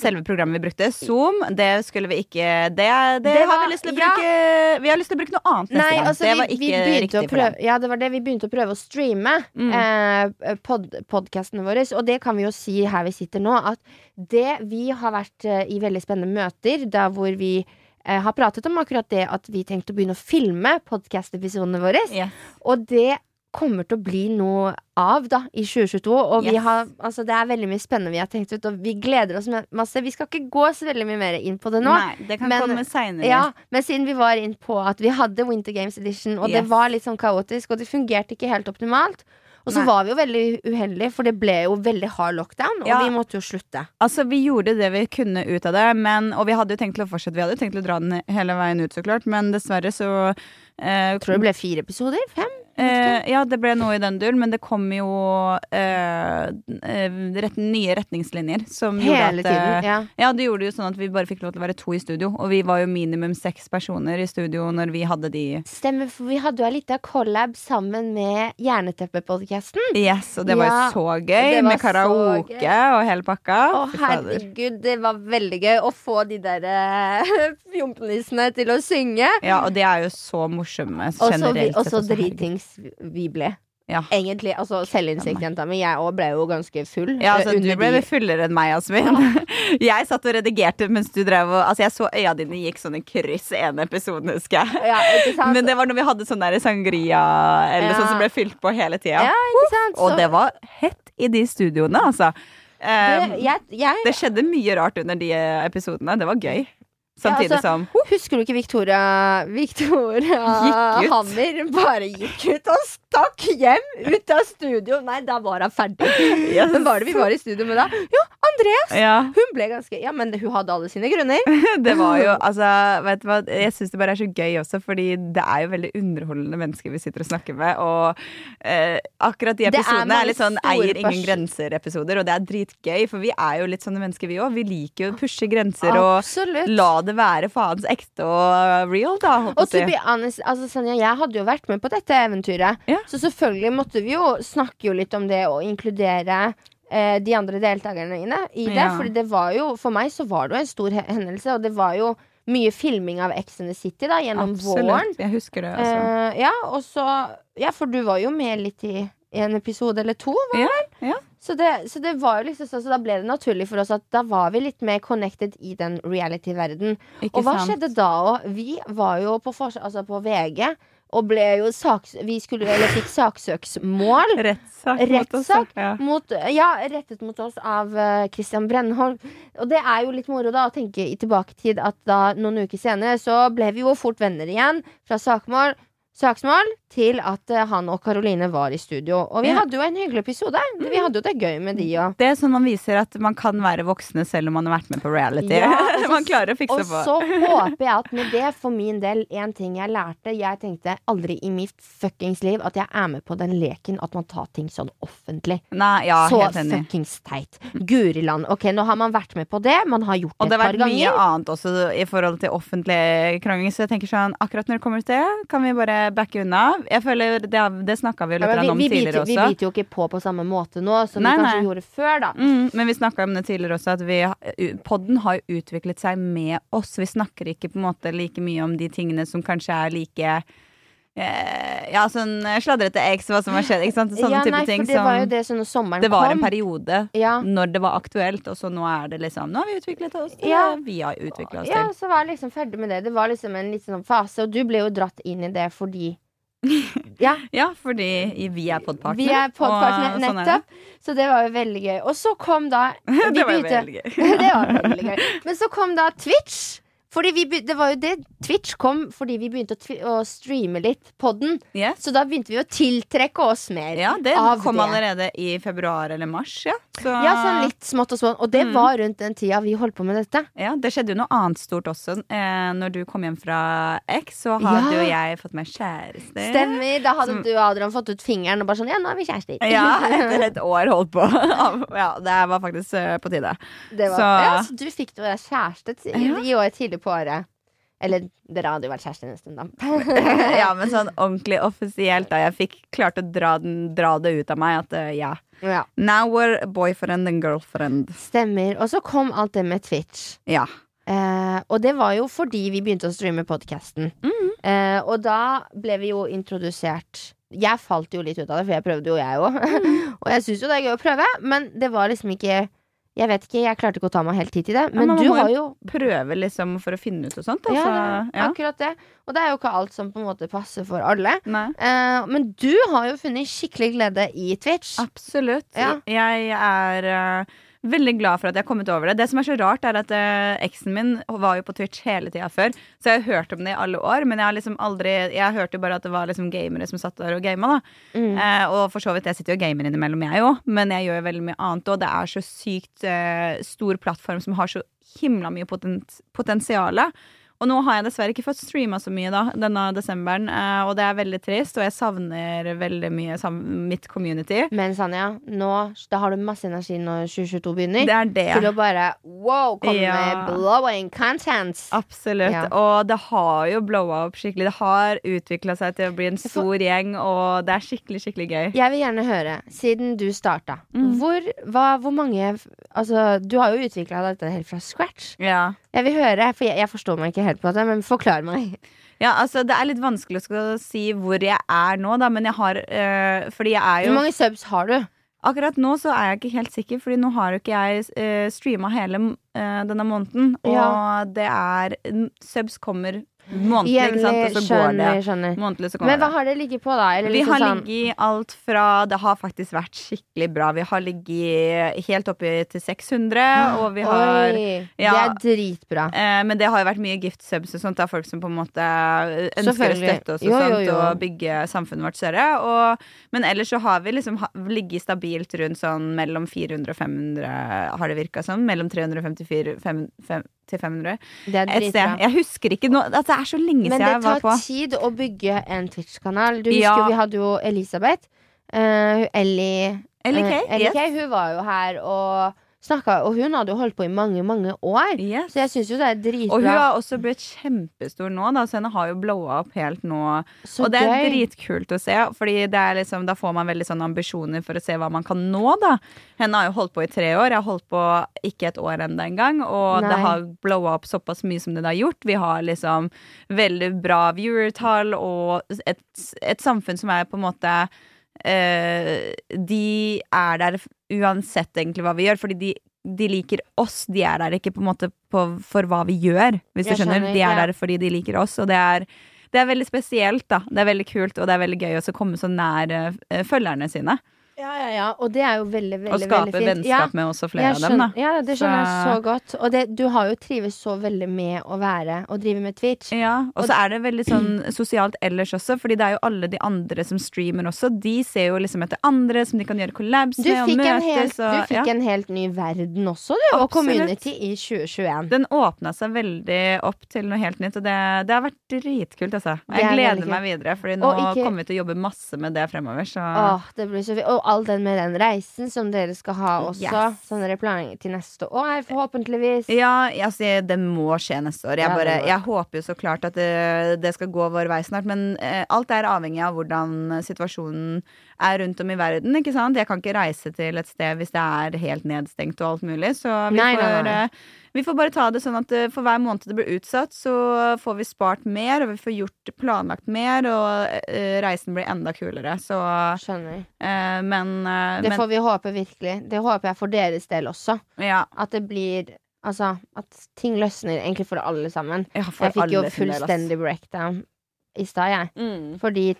selve programmet vi brukte, Zoom. Det skulle vi ikke Det, det, Det var- har vi lyst til å ja. bruke Vi har lyst til å bruke noe annet neste Nei, gang. altså, det var vi ikke vi riktig prøve, ja, det var det vi begynte å prøve å streame Mm. eh, pod, podkastene våre. Og det kan vi jo si her vi sitter nå, at det vi har vært eh, i veldig spennende møter, der hvor vi eh, har pratet om akkurat det at vi tenkte å begynne å filme podkast-episodene våre. Yes. Og det kommer til å bli noe av da i 2022. Og vi Yes. har, altså, det er veldig mye spennende vi har tenkt ut, og vi gleder oss masse. Vi skal ikke gå så veldig mye mer inn på det nå. Nei, det kan men- komme senere. Ja, men siden vi var inn på at vi hadde Winter Games Edition, og det var litt sånn kaotisk, og det fungerte ikke helt optimalt. Og så Nei. var vi jo veldig uheldige, for det ble jo veldig hard lockdown, og Ja. vi måtte jo slutte. Altså, Vi gjorde det vi kunne ut av det, men, og vi hadde jo tenkt til å fortsette. Vi hadde jo tenkt til å dra den hele veien ut, så klart, men dessverre så eh, tror det ble fire episoder? Fem? Eh, ja, det ble noe i den duren, men det kom jo eh, eh, rett, nye retningslinjer som Hele at tiden. eh, Ja. Ja, det gjorde jo sånn at vi bare fikk lov til å være to i studio, og vi var jo minimum seks personer i studio når vi hadde de Stemmer, for vi hadde jo ei lita collab sammen med Jerneteppet-podkasten. Yes, og det var jo Ja, så gøy, med karaoke gøy. og hele pakka. Å, herregud, det var veldig gøy å få de der (laughs) uh, fjompenissene til å synge. Ja, og de er jo så morsomme generelt Og så dritings vi ble. Ja. Egentlig, altså Selvinnsikt, jenta mi. Jeg òg ble jo ganske full. Ja, eh, altså, du ble de- fullere enn meg, Asmin. (laughs) Jeg satt og redigerte mens du drev og Altså, jeg så øya dine gikk sånn i kryss i en episode, husker jeg. Ja? Men det var når vi hadde sånn der sangria eller Ja. sånn som ble fylt på hele tida. ja, ikke? Og det var hett i de studioene, altså. Um, det, jeg, jeg, det skjedde mye rart under de episodene. Det var gøy. Samtidig Ja, altså, som Husker du ikke Victoria Victoria Hammer bare gikk ut og stakk hjem ut av studio? Nei, da var hun ferdig. Yes. Men var det vi var i studio med da? Ja, Andreas! Ja, Hun ble ganske Ja, men hun hadde alle sine grunner. (laughs) det var jo Altså, vet du hva, jeg syns det bare er så gøy også, fordi det er jo veldig underholdende mennesker vi sitter og snakker med, og eh, akkurat de episodene er er, litt sånn eier ingen grenser-episoder, og det er dritgøy, for vi er jo litt sånne mennesker, vi òg. Vi liker jo å pushe grenser og Absolutt. la det være faens ekte og real, da. Og to be honest, altså Sonja, jeg hadde jo vært med på dette eventyret. Ja. Så selvfølgelig måtte vi jo snakke jo litt om det og inkludere eh, de andre deltakerne inne i det. Ja. Fordi det var jo, for meg så var det jo en stor hendelse, og det var jo mye filming av Ex and the City da, gjennom våren. Absolutt. Jeg husker det, altså. Eh, ja, og så Ja, for du var jo med litt i en episode eller to. Var Ja, det vel? ja. Så, det, så det var jo liksom sånn, så da ble det naturlig for oss at da var vi litt mer connected i den reality-verden. Og hva sant? skjedde da òg? Vi var jo på, for, altså på VG og ble jo saks... Vi skulle, eller fikk saksøksmål. Rettssak. mot oss, Ja. mot, ja, rettet mot oss av uh, Christian Brennholm. Og det er jo litt moro da å tenke i tilbaketid at da noen uker senere så ble vi jo fort venner igjen. Fra sakmål, saksmål til at eh, han og Karoline var i studio. Og vi hadde jo en hyggelig episode. Vi hadde jo det gøy med de òg. Det er sånn man viser at man kan være voksne selv om man har vært med på reality. Ja, og (laughs) så- man klarer å fikse Og på. så håper jeg at med det, for min del, en ting jeg lærte Jeg tenkte aldri i mitt fuckings liv at jeg er med på den leken at man tar ting sånn offentlig. Nei, ja, så fuckings teit. Guriland. Ok, nå har man vært med på det. Man har gjort Og det det et har vært mye ganger. annet også i forhold til offentlig krangling. Så jeg tenker sånn, akkurat når det kommer til det, kan vi bare backe unna. Jeg føler Det, det snakka vi jo litt Ja, vi, om vi, vi, tidligere biter, vi også. biter jo ikke på på samme måte nå som Nei, vi kanskje nei. gjorde før, da. Mm, men vi snakka om det tidligere også, at vi, podden har jo utviklet seg med oss. Vi snakker ikke på en måte like mye om de tingene som kanskje er like eh, Ja, sånn sladrete eks, hva som har skjedd. Ikke sant? Sånne ja, type nei, ting det var jo det som når sommeren Det var kom. en periode Ja. når det var aktuelt, og så nå er det liksom Nå har vi utviklet oss til Ja. det vi har utvikla oss Ja, til. så var jeg liksom ferdig med det. Det var liksom en liten sånn fase, og du ble jo dratt inn i det fordi (laughs) Ja, Ja, fordi vi er podpartner. vi er podpartner, nettopp. sånn nettopp. Så det var jo veldig gøy. Og så kom da (laughs) Det var begynte- veldig gøy. (laughs) det var veldig gøy. Men så kom da Twitch. Fordi vi, det var jo det Twitch kom fordi vi begynte å, å streame litt podden. Yeah. Så da begynte vi å tiltrekke oss mer Ja, det kom det. allerede i februar eller mars, ja. Så, Ja, sånn litt smått og smått. Og det Mm. var rundt den tida vi holdt på med dette. Ja, det skjedde jo noe annet stort også. Eh, når du kom hjem fra X, så hadde Ja. jo jeg fått meg kjæreste. Stemmer. Da hadde Som- du og Adrian fått ut fingeren og bare sånn Ja, nå er vi kjærester. (laughs) Ja, etter et år holdt på. (laughs) Ja, det var faktisk eh, på tide. Var, Så- ja, så du fikk jo kjæreste i, i år tidlig på året. Eller dere hadde jo vært kjærester en stund, da. (laughs) Ja, men sånn ordentlig offisielt, da. Jeg fikk klart å dra, den, dra det ut av meg at uh, ja. ja. Now we're boyfriend and girlfriend. Stemmer. Og så kom alt det med Twitch. Ja. Uh, og det var jo fordi vi begynte å streame podkasten. Mm. Uh, og da ble vi jo introdusert Jeg falt jo litt ut av det, for jeg prøvde jo, jeg òg. Mhm. (laughs) og jeg syns jo det er gøy å prøve, men det var liksom ikke Jeg vet ikke, jeg klarte ikke å ta meg helt tid til det. Ja, Men men du har jo Prøve liksom for å finne ut og sånt. ja, Altså. det, akkurat det. Og det er jo ikke alt som på en måte passer for alle. Eh, men du har jo funnet skikkelig glede i Twitch. Absolutt. Ja. Jeg er eh, veldig glad for at jeg har kommet over det. Det som er så rart, er at eh, eksen min var jo på Twitch hele tida før. Så jeg har hørt om det i alle år, men jeg har liksom aldri Jeg hørte jo bare at det var liksom gamere som satt der og gama, da. Mm. Eh, og for så vidt, jeg sitter jo og gamer innimellom, jeg òg, men jeg gjør jo veldig mye annet. Og det er så sykt eh, stor plattform som har så himla mye poten potensial. Og nå har jeg dessverre ikke fått streama så mye da, denne desemberen, eh, og det er veldig trist. Og jeg savner veldig mye mitt community. Men Sanja, nå da har du masse energi når 2022 begynner. Det er det. Til å bare wow, komme Ja. med blowing content. Absolutt. Ja. Og det har jo blowa opp skikkelig. Det har utvikla seg til å bli en får- stor gjeng, og det er skikkelig, skikkelig gøy. Jeg vil gjerne høre, siden du starta, Mm. hvor, hva, hvor mange Altså, du har jo utvikla dette helt fra scratch. Ja. Jeg vil høre, for jeg, jeg forstår meg ikke helt på det, men forklar meg. ja, altså det er litt vanskelig å si hvor jeg er nå, da, men jeg har øh, Fordi jeg er Hvor mange subs har du? Akkurat nå så er jeg ikke helt sikker, Fordi nå har jo ikke jeg øh, streama hele øh, denne måneden. Og Ja. det er Subs kommer månedlig? Jevnlig, Og så går det. skjønner, skjønner. Månedlig, så Men hva har det ligget på, da? Eller Vi liksom har sånn- ligget i alt fra Det har faktisk vært skikkelig bra. Vi har ligget helt oppe til 600, og vi har Oi, Ja. Det er dritbra. Eh, men det har jo vært mye gift subs og sånt. Er folk som på en måte ønsker å støtte oss og Jo, sånt, jo. og bygge samfunnet vårt større. Og, men ellers så har vi liksom ligget stabilt rundt sånn mellom 400 og 500, har det virka som. Mellom 354 fem- fem- til 500. Det er dritbra. Jeg husker ikke nå altså, Det er så lenge Men siden jeg var på. Men det tar tid å bygge en Twitch-kanal. Du husker Ja. jo vi hadde jo Elisabeth. Uh, Ellie Ellie Kay, eh, Ellie yes. Kay, hun var jo her og snakka, og hun hadde jo holdt på i mange, mange år. Yes. Så jeg syns jo det er dritbra. Og hun har også blitt kjempestor nå, da, så henne har jo blowa opp helt nå. Så og det er gøy. dritkult å se, Fordi det liksom, da får man veldig sånne ambisjoner for å se hva man kan nå. da Henne har jo holdt på i tre år. Jeg har holdt på ikke et år ennå engang. Og Nei. det har blowa opp såpass mye som det har gjort. Vi har liksom veldig bra viewertall og et, et samfunn som er på en måte De er der uansett egentlig hva vi gjør, fordi de de liker oss, de er der ikke på en måte på, for hva vi gjør, hvis Jeg du skjønner. skjønner, De er ja. der fordi de liker oss, og det er, det er veldig spesielt, da. Det er veldig kult, og det er veldig gøy å komme så nær eh, følgerne sine. Ja, ja, ja. Og det er jo veldig, veldig, Og skape Å skape vennskap med også flere av dem, da. Ja, det skjønner jeg Så- så godt. Og det, du har jo trives så veldig med å være og drive med Twitch. Ja, og så er det veldig sånn sosialt ellers også, fordi det er jo alle de andre som streamer også. De ser jo liksom etter andre som de kan gjøre collabs Du med og møtes. helt, og, du fikk ja. en helt ny verden også, du. Og community i 2021. Den åpna seg veldig opp til noe helt nytt, og det, det har vært dritkult, altså. Jeg er gleder meg videre, Fordi nå kommer vi til å jobbe masse med det fremover, så Åh, det blir så fint. Og all den med den reisen som dere skal ha også. Yes. Som dere planlegger til neste år, forhåpentligvis. Ja, altså, det må skje neste år. Jeg, bare, jeg håper jo så klart at det, det skal gå vår vei snart. Men eh, alt er avhengig av hvordan situasjonen er rundt om i verden. ikke sant? Jeg kan ikke reise til et sted hvis det er helt nedstengt og alt mulig. Så vi, Nei, får, nei. nei. vi får bare ta det sånn at eh, for hver måned det blir utsatt, så får vi spart mer, og vi får gjort planlagt mer, og eh, reisen blir enda kulere. Så Skjønner. eh, Men, eh, Det men får vi håpe virkelig. Det håper jeg for deres del også. ja, At det blir Altså, at ting løsner egentlig for alle sammen. ja, for Jeg fikk jo fullstendig breakdown i stad, jeg. Mm. Fordi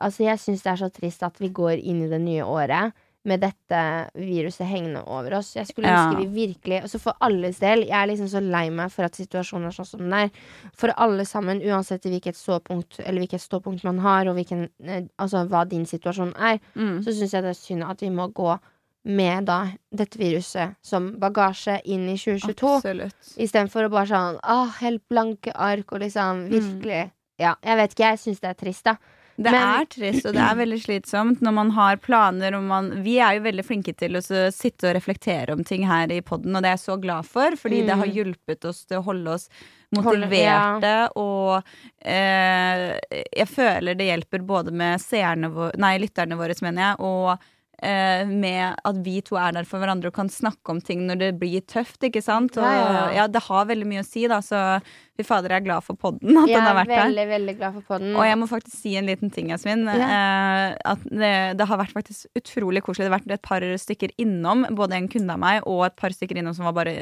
altså, jeg syns det er så trist at vi går inn i det nye året med dette viruset hengende over oss. Jeg skulle Ja. ønske vi virkelig Altså for alles del, jeg er liksom så lei meg for at situasjonen er sånn som den er. For alle sammen, uansett hvilket ståpunkt Eller hvilket ståpunkt man har, og hvilken eh, Altså hva din situasjon er, Mm. så syns jeg det er synd at vi må gå med da dette viruset som bagasje inn i 2022. Absolutt. Istedenfor å bare sånn Åh, helt blanke ark og liksom Mm. Ja, jeg vet ikke, jeg syns det er trist, da. Det Men- er trist, og det er veldig slitsomt når man har planer og man Vi er jo veldig flinke til å sitte og reflektere om ting her i poden, og det er jeg så glad for, fordi det har Mm. hjulpet oss til å holde oss motiverte, og eh, jeg føler det hjelper både med seerne våre Nei, lytterne våre, mener jeg, og eh, med at vi to er der for hverandre og kan snakke om ting når det blir tøft, ikke sant? Og Ja, ja, ja. ja, det har veldig mye å si, da, så fy fader, jeg er glad for podden, at ja, den har vært veldig, veldig glad for podden. Og jeg må faktisk si en liten ting, Jasmin. Eh, at det, det har vært faktisk utrolig koselig. Det har vært et par stykker innom, både en kunde av meg og et par stykker innom som var bare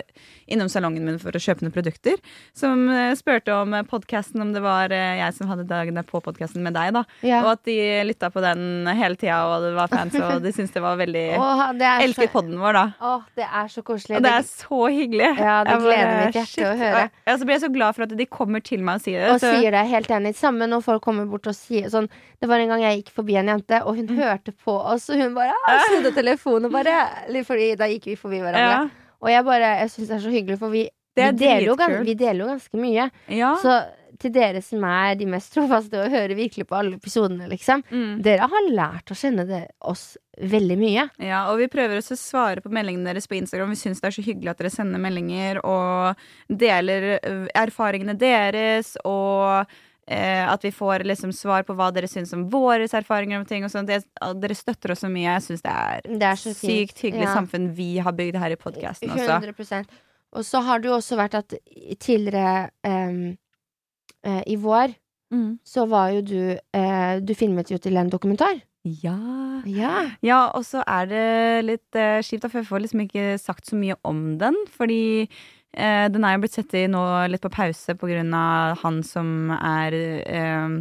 innom salongen min for å kjøpe noen produkter. Som eh, spurte om podkasten, om det var eh, jeg som hadde dagene på podkasten med deg, da. ja. Og at de lytta på den hele tida, og det var fans, og de syntes det var veldig (laughs) Åh, det Elsket så, podden vår, da. Åh, det er så koselig. Og det er så hyggelig. Ja, det gleder mitt hjerte å høre. Ja, så blir jeg så glad for at de kommer til meg og sier det. og så- sier det helt enig. Samme når folk kommer bort og sier sånn Det var en gang jeg gikk forbi en jente, og hun Mm. hørte på oss, og hun bare snudde telefonen bare Fordi da gikk vi forbi hverandre. ja, Og jeg bare Jeg syns det er så hyggelig, for vi, vi, er deler jo, vi deler jo ganske mye. Ja. Så til dere som er de mest trofaste og hører virkelig på alle episodene, liksom. Mm. Dere har lært å kjenne det, oss veldig mye. Ja, og vi prøver også å svare på meldingene deres på Instagram. Vi syns det er så hyggelig at dere sender meldinger og deler erfaringene deres, og eh, at vi får liksom svar på hva dere syns om våre erfaringer om ting. og sånt. Det, dere støtter oss så mye. Jeg syns det er, Det er sykt hyggelig Ja. samfunn vi har bygd her i podkasten også. 100% Og så har det jo også vært at tidligere em, eh, i vår Mm. så var jo du eh, Du filmet jo til en dokumentar. Ja. Ja. Ja, og så er det litt eh, kjipt, for jeg får liksom ikke sagt så mye om den. Fordi eh, den er jo blitt satt i nå litt på pause på grunn av han som er eh,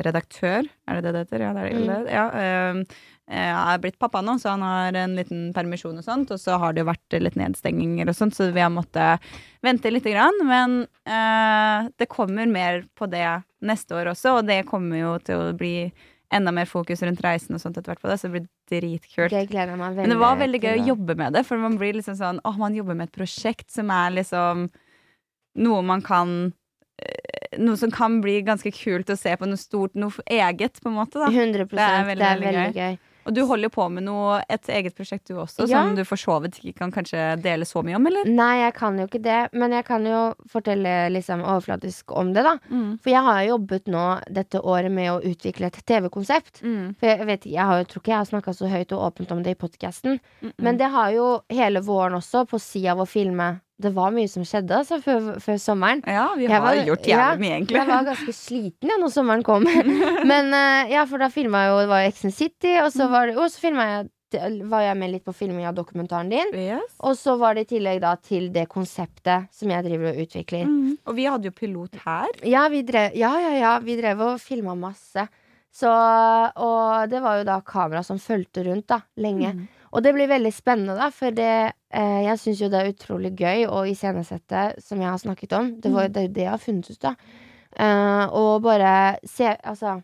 redaktør. Er det det det heter? Ja, det er det. Mm. Ja, eh, er blitt pappa nå, så han har en liten permisjon og sånt. Og så har det jo vært litt nedstenginger og sånt, så vi har måttet vente lite grann. Men eh, det kommer mer på det neste år også, og det kommer jo til å bli enda mer fokus rundt reisen og sånt etter hvert på det, så det blir dritkult. Det gleder jeg meg veldig Men det var veldig gøy å jobbe med det, for man blir liksom sånn Åh, man jobber med et prosjekt som er liksom noe man kan eh, Noe som kan bli ganske kult å se på, noe stort, noe eget, på en måte. da 100 Det er veldig, Det er veldig veldig gøy. Og du holder på med noe, et eget prosjekt du også, Ja. som du for så vidt ikke kan kanskje dele så mye om, eller? Nei, jeg kan jo ikke det, men jeg kan jo fortelle liksom overflatisk om det, da. Mm. For jeg har jo jobbet nå dette året med å utvikle et TV-konsept. Mm. For jeg vet jeg har jeg, tror ikke jeg har snakka så høyt og åpent om det i podkasten. Mm. Men det har jo hele våren også, på sida av å filme. Det var mye som skjedde altså, før, før sommeren. Ja, vi har var- gjort ja, jævlig mye, egentlig. Jeg var ganske sliten ja, når sommeren kom. (laughs) Men uh, ja, for da filma jo Det var jo and City, og så, var det, og så jeg, var jeg med litt på filming av dokumentaren din. Yes. Og så var det i tillegg da til det konseptet som jeg driver og utvikler. Mm. Og vi hadde jo pilot her. Ja, vi drev, ja, ja, ja, vi drev og filma masse. Så, og det var jo da kamera som fulgte rundt da, lenge. Mm. Og det blir veldig spennende, da, for det, eh, jeg syns jo det er utrolig gøy å iscenesette, som jeg har snakket om. Det, var, jo- det er jo det jeg har funnet ut, da. Eh, og bare se Altså,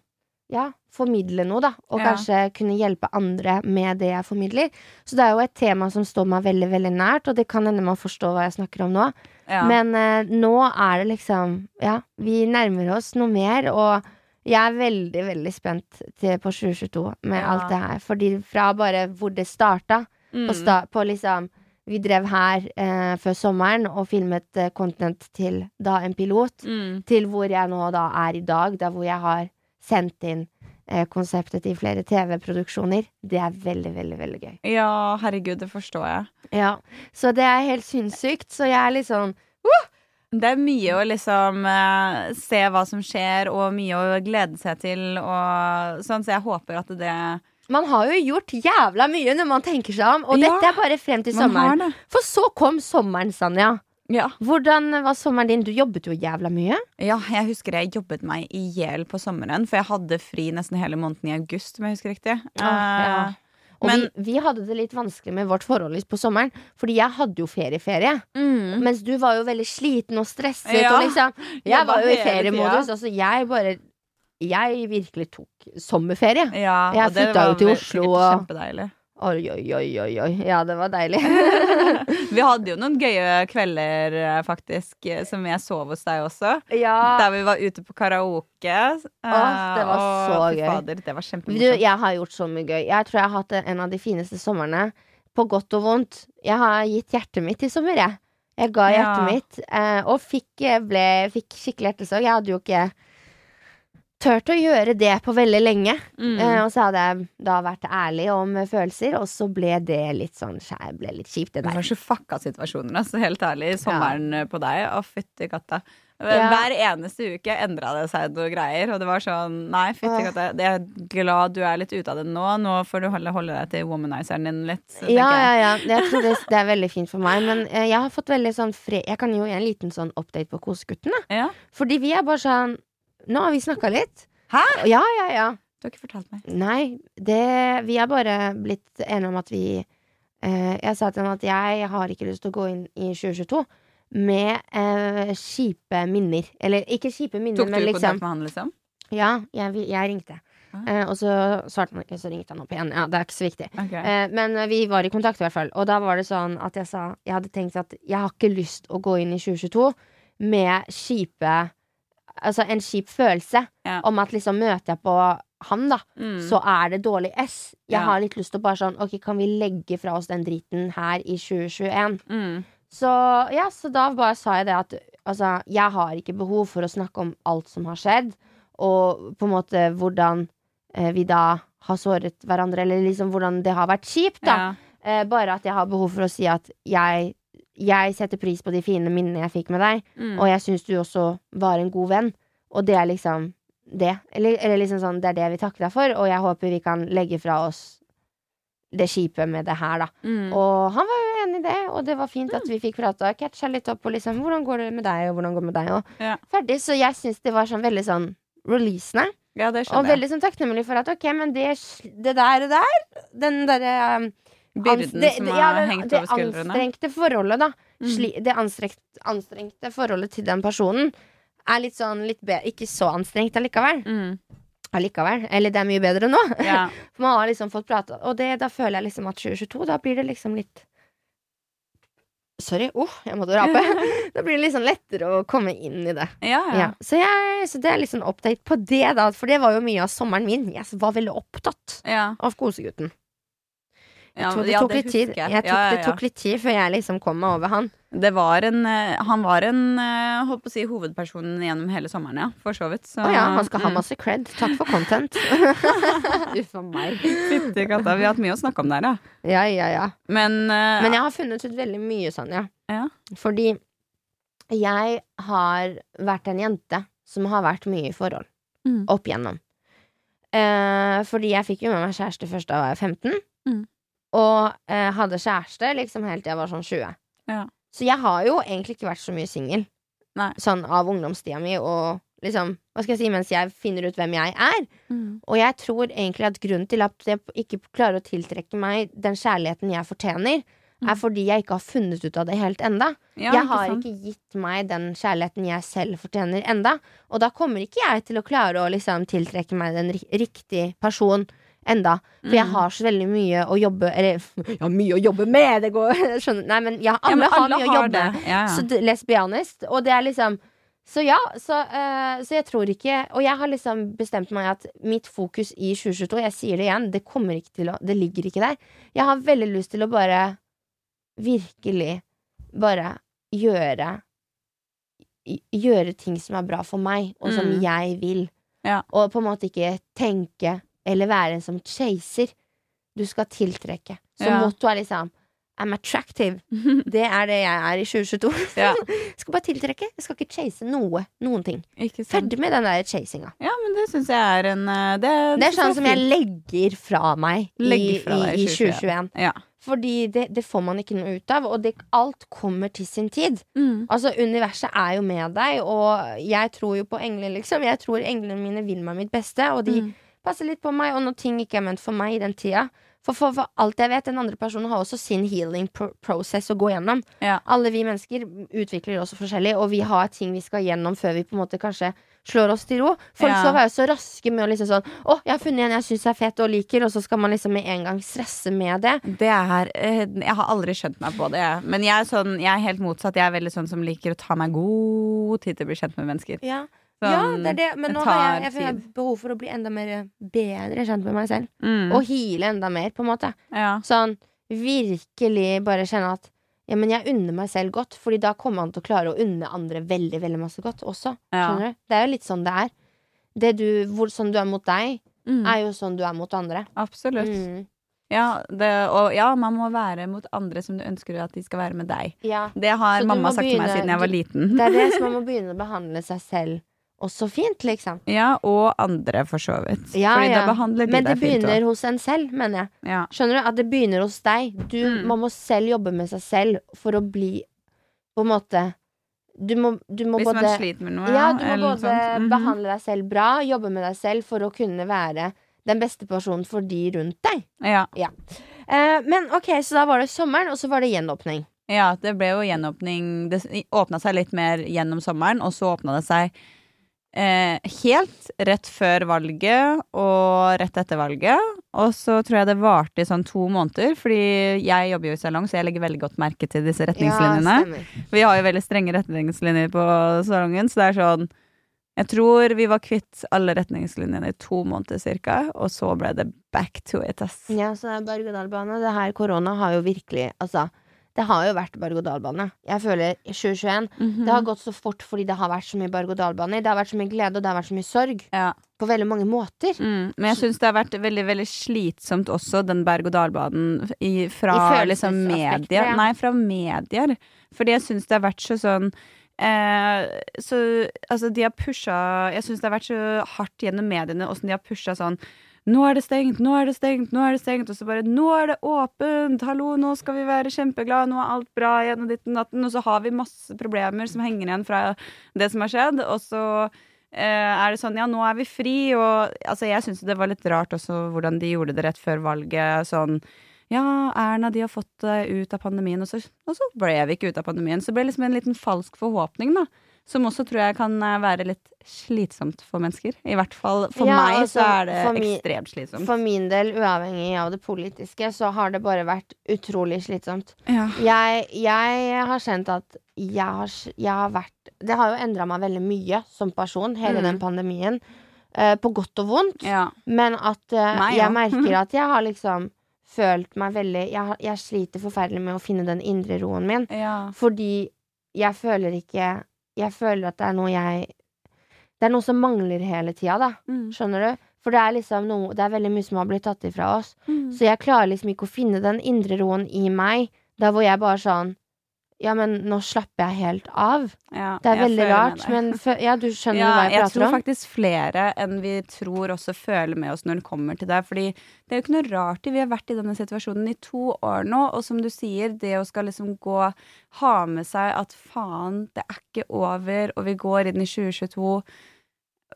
ja, formidle noe, da. Og Ja. kanskje kunne hjelpe andre med det jeg formidler. Så det er jo et tema som står meg veldig, veldig nært, og det kan hende man forstår hva jeg snakker om nå. Ja. Men eh, nå er det liksom Ja, vi nærmer oss noe mer, og Jeg er veldig, veldig spent til på 2022 med Ja. alt det her. Fordi fra bare hvor det starta, Mm. på, sta på liksom Vi drev her eh, før sommeren og filmet eh, content til da en pilot, Mm. til hvor jeg nå da er i dag, da hvor jeg har sendt inn eh, konseptet til flere TV-produksjoner. Det er veldig, veldig, veldig gøy. Ja, herregud, det forstår jeg. Ja, Så det er helt sinnssykt. Så jeg er litt sånn Det er mye å liksom eh, se hva som skjer, og mye å glede seg til, og sånn, så jeg håper at det Man har jo gjort jævla mye når man tenker seg om, og Ja, dette er bare frem til sommeren. For så kom sommeren, Sanja. Ja. Hvordan var sommeren din? Du jobbet jo jævla mye. ja, jeg husker jeg jobbet meg i hjel på sommeren, for jeg hadde fri nesten hele måneden i august, om jeg husker riktig. ja. Og Men- vi, vi hadde det litt vanskelig med vårt forhold på sommeren, fordi jeg hadde jo ferieferie. mm. Mens du var jo veldig sliten og stresset. Ja, Og liksom, (laughs) jeg var jo i feriemodus. Altså, jeg bare Jeg virkelig tok sommerferie. Ja, Jeg flytta jo til Oslo, og-. Oi, oi, oi, oi, oi. Ja, det var deilig. (laughs) Vi hadde jo noen gøye kvelder, eh, faktisk, eh, som jeg sov hos deg også. ja. Der vi var ute på karaoke. Å, det var og så fy gøy. Fader, det var Du, jeg har gjort så mye gøy. Jeg tror jeg har hatt en av de fineste somrene. På godt og vondt. Jeg har gitt hjertet mitt i sommer, jeg. Jeg ga Ja. hjertet mitt, eh, og fikk, eh, ble, fikk skikkelig hjertesorg. Jeg hadde jo ikke turt å gjøre det på veldig lenge. Mm. Eh, og så hadde jeg da vært ærlig om eh, følelser, og så ble det litt sånn skjær, ble litt kjipt, det Det der. var så fucka situasjoner, altså, helt ærlig. Sommeren ja. på deg. Å, fytti katta. Ja. Hver eneste uke endra det seg noe greier, og det var sånn Nei, fytti katta. Jeg er glad du er litt ute av det nå. Nå får du holde, holde deg til womanizeren din litt. Ja, ja, ja. Jeg tror det, det er veldig fint for meg. Men eh, jeg har fått veldig sånn fred Jeg kan jo gi en liten sånn update på Kosegutten. da. Ja. Fordi vi er bare sånn Nå har vi snakka litt. Hæ? Ja, ja, ja. Du har ikke fortalt meg. Nei, det Vi er bare blitt enige om at vi eh, Jeg sa til ham at jeg har ikke lyst til å gå inn i 2022 med eh, kjipe minner. Eller ikke kjipe minner, Tok du men kontakt liksom med han, liksom? Ja, jeg, jeg ringte. Ah. Eh, og så svarte han ikke, så ringte han opp igjen. Ja, det er ikke så viktig. Okay. Eh, men eh, vi var i kontakt, i hvert fall. Og da var det sånn at jeg sa Jeg hadde tenkt at jeg har ikke lyst å gå inn i 2022 med kjipe Altså en kjip følelse Ja. om at liksom møter jeg på han, da, Mm. så er det dårlig S. Jeg Ja. har litt lyst til å bare sånn Ok, kan vi legge fra oss den driten her i 2021? Mm. Så ja, så da bare sa jeg det at altså, jeg har ikke behov for å snakke om alt som har skjedd, og på en måte hvordan eh, vi da har såret hverandre, eller liksom hvordan det har vært kjipt, da. Ja. Eh, bare at jeg har behov for å si at jeg, jeg setter pris på de fine minnene jeg fikk med deg, Mm. og jeg syns du også var en god venn, og det er liksom det. Eller, eller liksom sånn, det er det vi takker deg for, og jeg håper vi kan legge fra oss det kjipe med det her, da. Mm. Og han var jo enig i det, og det var fint at vi fikk prata og catcha litt opp på liksom hvordan går det med deg, og hvordan går det med deg, og Ja. ferdig. Så jeg syns det var sånn veldig sånn releasende, ja, det og veldig sånn takknemlig for at ok, men det, det der og der, den derre um, Byrden det- som det- har ja, det- hengt over skuldrene. anstrengte forholdet, da. Mm. Sli, det anstrengt, anstrengte forholdet til den personen er litt sånn litt be Ikke så anstrengt allikevel. Mm. allikevel. Eller det er mye bedre nå. Ja. (laughs) For man har liksom fått prata, og det, da føler jeg liksom at 2022, da blir det liksom litt Sorry, oh, jeg måtte rape. (laughs) (laughs) da blir det liksom lettere å komme inn i det. Ja, ja. Ja. Så, jeg, så det er sånn update på det, da. For det var jo mye av sommeren min. Jeg var veldig opptatt ja. av kosegutten. Jeg tror det ja, tok det litt tid. jeg. Jeg tok, Ja, ja, Det tok litt tid før jeg liksom kom meg over han. Det var en eh, Han var en eh, holdt på å si hovedpersonen gjennom hele sommeren, ja. For så vidt. Så, Å ja, han skal ha mm. masse cred. Takk for content. (laughs) Uff a meg. Fytti katta. Vi har hatt mye å snakke om der, ja. Ja, ja, ja. Men, uh, Men jeg har funnet ut veldig mye Sanja. ja. Ja. Fordi jeg har vært en jente som har vært mye i forhold Mm. opp igjennom. Eh, fordi jeg fikk jo med meg kjæreste først da jeg var 15, Mm. Og eh, hadde kjæreste liksom helt til jeg var sånn 20. Ja. Så jeg har jo egentlig ikke vært så mye singel sånn av ungdomstida mi, og liksom, hva skal jeg si, mens jeg finner ut hvem jeg er. Mm. Og jeg tror egentlig at grunnen til at jeg ikke klarer å tiltrekke meg den kjærligheten jeg fortjener, Mm. er fordi jeg ikke har funnet ut av det helt enda. Ja, jeg har ikke, ikke gitt meg den kjærligheten jeg selv fortjener enda. Og da kommer ikke jeg til å klare å liksom tiltrekke meg den riktige person enda. For jeg Mm. har så veldig mye å jobbe Eller jeg har mye å jobbe med! Det går, (laughs) skjønner Nei, men ja, Ja, alle har mye å jobbe med. Ja, ja. Så let's be honest. Og det er liksom Så ja, så, eh, så jeg tror ikke Og jeg har liksom bestemt meg at mitt fokus i 2022, jeg sier det igjen, det kommer ikke til å Det ligger ikke der. Jeg har veldig lyst til å bare virkelig bare gjøre Gjøre ting som er bra for meg, og som Mm. jeg vil. Ja. Og på en måte ikke tenke eller være en som chaser. Du skal tiltrekke. Så Ja. mottoet er liksom I'm attractive. (laughs) Det er det jeg er i 2022. Ja. (laughs) Skal bare tiltrekke. Jeg skal ikke chase noe. Noen ting. Ferdig med den der chasinga. Ja, men det syns jeg er en eh, Det, Det er sånn som jeg legger fra meg Legger fra i, i i 2021. Ja. Fordi det, det får man ikke noe ut av, og det, alt kommer til sin tid. Mm. Altså, universet er jo med deg, og jeg tror jo på engler, liksom. Jeg tror englene mine vil meg mitt beste, og de Mm. Passer litt på meg, og når ting ikke er ment for meg i den tida. For, for, for alt jeg vet, den andre personen har også sin healing pro process å gå gjennom. Ja. Alle vi mennesker utvikler også forskjellig, og vi har ting vi skal gjennom før vi på en måte kanskje slår oss til ro. Folk Ja. skal være så raske med å liksom sånn Å, jeg har funnet en jeg syns er fet og liker, og så skal man liksom med en gang stresse med det. Det er eh, Jeg har aldri skjønt meg på det. Men jeg er, sånn, jeg er helt motsatt. Jeg er veldig sånn som liker å ta meg god tid til å bli kjent med mennesker. Ja, Sånn, det er det. Men nå har jeg, jeg, jeg har behov for å bli enda mer bedre kjent med meg selv. Mm. Og hile enda mer, på en måte. ja. Sånn virkelig bare kjenne at ja, men jeg unner meg selv godt, Fordi da kommer man til å klare å unne andre veldig veldig masse godt også. Ja. Skjønner du? Det er jo litt sånn det er. Det du, hvor, sånn du er mot deg, Mm. er jo sånn du er mot andre. Absolutt. Mm. Ja, det, og ja, man må være mot andre som du ønsker at de skal være med deg. Ja. Det har mamma sagt til meg siden jeg var liten. Det er det som (laughs) man må begynne å behandle seg selv også fint, liksom. Ja, og andre, for så vidt. Ja, Fordi ja. da behandler de Men det deg fint begynner òg. hos en selv, mener jeg. Ja. Skjønner du? At det begynner hos deg. Du, Mm. Man må selv jobbe med seg selv for å bli På en måte Du må, du må Hvis både man sliter med noe, Ja, du må både mm -hmm. behandle deg selv bra, jobbe med deg selv for å kunne være den beste personen for de rundt deg. Ja. Eh, men ok, så da var det sommeren, og så var det gjenåpning. ja, det ble jo gjenåpning Det åpna seg litt mer gjennom sommeren, og så åpna det seg eh, helt rett før valget og rett etter valget. Og så tror jeg det varte i sånn to måneder, fordi jeg jobber jo i salong, så jeg legger veldig godt merke til disse retningslinjene. Ja. Vi har jo veldig strenge retningslinjer på salongen, så det er sånn Jeg tror vi var kvitt alle retningslinjene i to måneder cirka, og så ble det back to it, ass. Ja, så det er berg-og-dal-bane. Det her korona har jo virkelig Altså, det har jo vært berg-og-dal-bane. Jeg føler i 2021 -hmm. Det har gått så fort fordi det har vært så mye berg-og-dal-bane. Det har vært så mye glede, og det har vært så mye sorg. Ja. På veldig mange måter. Mm, men jeg syns det har vært veldig veldig slitsomt også, den berg-og-dal-banen fra I liksom medier. ja. Nei, fra medier. Fordi jeg syns det har vært så sånn eh, Så altså, de har pusha Jeg syns det har vært så hardt gjennom mediene åssen de har pusha sånn nå er det stengt, nå er det stengt, nå er det stengt. Og så bare Nå er det åpent! Hallo, nå skal vi være kjempeglade, nå er alt bra igjen, og ditten datten. Og så har vi masse problemer som henger igjen fra det som har skjedd. Og så eh, er det sånn ja, nå er vi fri, og altså, jeg syns det var litt rart også hvordan de gjorde det rett før valget. Sånn ja, Erna, de har fått det ut av pandemien, og så, og så ble vi ikke ut av pandemien. Så det ble liksom en liten falsk forhåpning, da. Som også tror jeg kan eh, være litt slitsomt for mennesker. I hvert fall for Ja, meg altså, så er det ekstremt slitsomt. For min del, uavhengig av det politiske, så har det bare vært utrolig slitsomt. Ja. Jeg, jeg har kjent at jeg har, jeg har vært Det har jo endra meg veldig mye som person, hele Mm. den pandemien. Uh, på godt og vondt. ja. Men at eh, Meg, jeg merker (laughs) at jeg har liksom følt meg veldig jeg, jeg sliter forferdelig med å finne den indre roen min. ja. Fordi jeg føler ikke Jeg føler at det er noe jeg Det er noe som mangler hele tida, da. Mm. Skjønner du? For det er liksom noe Det er veldig mye som har blitt tatt ifra oss. Mm. Så jeg klarer liksom ikke å finne den indre roen i meg, Da hvor jeg bare sånn Ja, men nå slapper jeg helt av. Ja, Det er veldig rart, men ja, du skjønner ja, hva jeg jeg prater tror om? faktisk flere enn vi tror også føler med oss når det kommer til det. Fordi det er jo ikke noe rart i Vi har vært i denne situasjonen i to år nå, og som du sier, det å skal liksom gå Ha med seg at faen, det er ikke over, og vi går inn i 2022.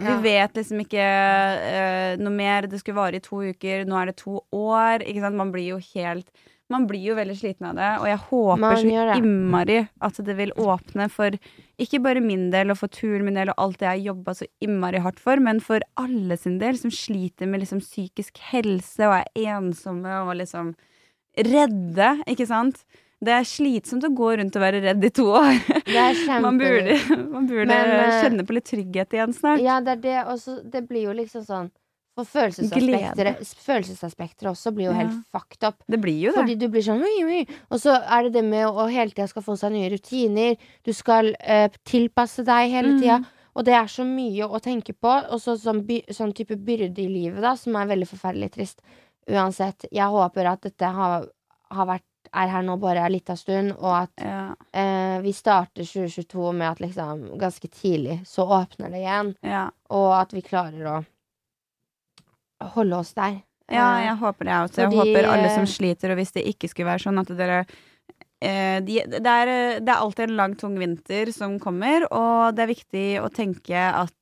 Vi Ja. vet liksom ikke uh, noe mer. Det skulle vare i to uker, nå er det to år. Ikke sant? Man blir jo helt Man blir jo veldig sliten av det, og jeg håper Man så innmari at det vil åpne for ikke bare min del og for turen min del og alt det jeg har jobba så innmari hardt for, men for alle sin del som sliter med liksom psykisk helse og er ensomme og liksom redde, ikke sant? Det er slitsomt å gå rundt og være redd i to år. Det. (laughs) Man burde, man burde Men, eh, kjenne på litt trygghet igjen snart. Ja, det er det. Og så det blir jo liksom sånn For følelsesaspekter, følelsesaspekter også blir jo Ja. helt fucked up. Det blir jo det. Fordi du blir sånn ui, ui. Og så er det det med å hele tida skal få seg nye rutiner. Du skal uh, tilpasse deg hele Mm. Og det er så mye å tenke på. Og så sånn, sånn type byrde i livet, da, som er veldig forferdelig trist. Uansett. Jeg håper at dette har, har vært er her nå bare en liten stund, og at Ja, eh, vi starter 2022 med at liksom ganske tidlig så åpner det igjen, ja. og at vi klarer å holde oss der. Ja, Eh, jeg håper det, jeg også. Jeg håper alle eh, som sliter, og hvis det ikke skulle være sånn at dere eh, de, det, er, det er alltid en lang, tung vinter som kommer, og det er viktig å tenke at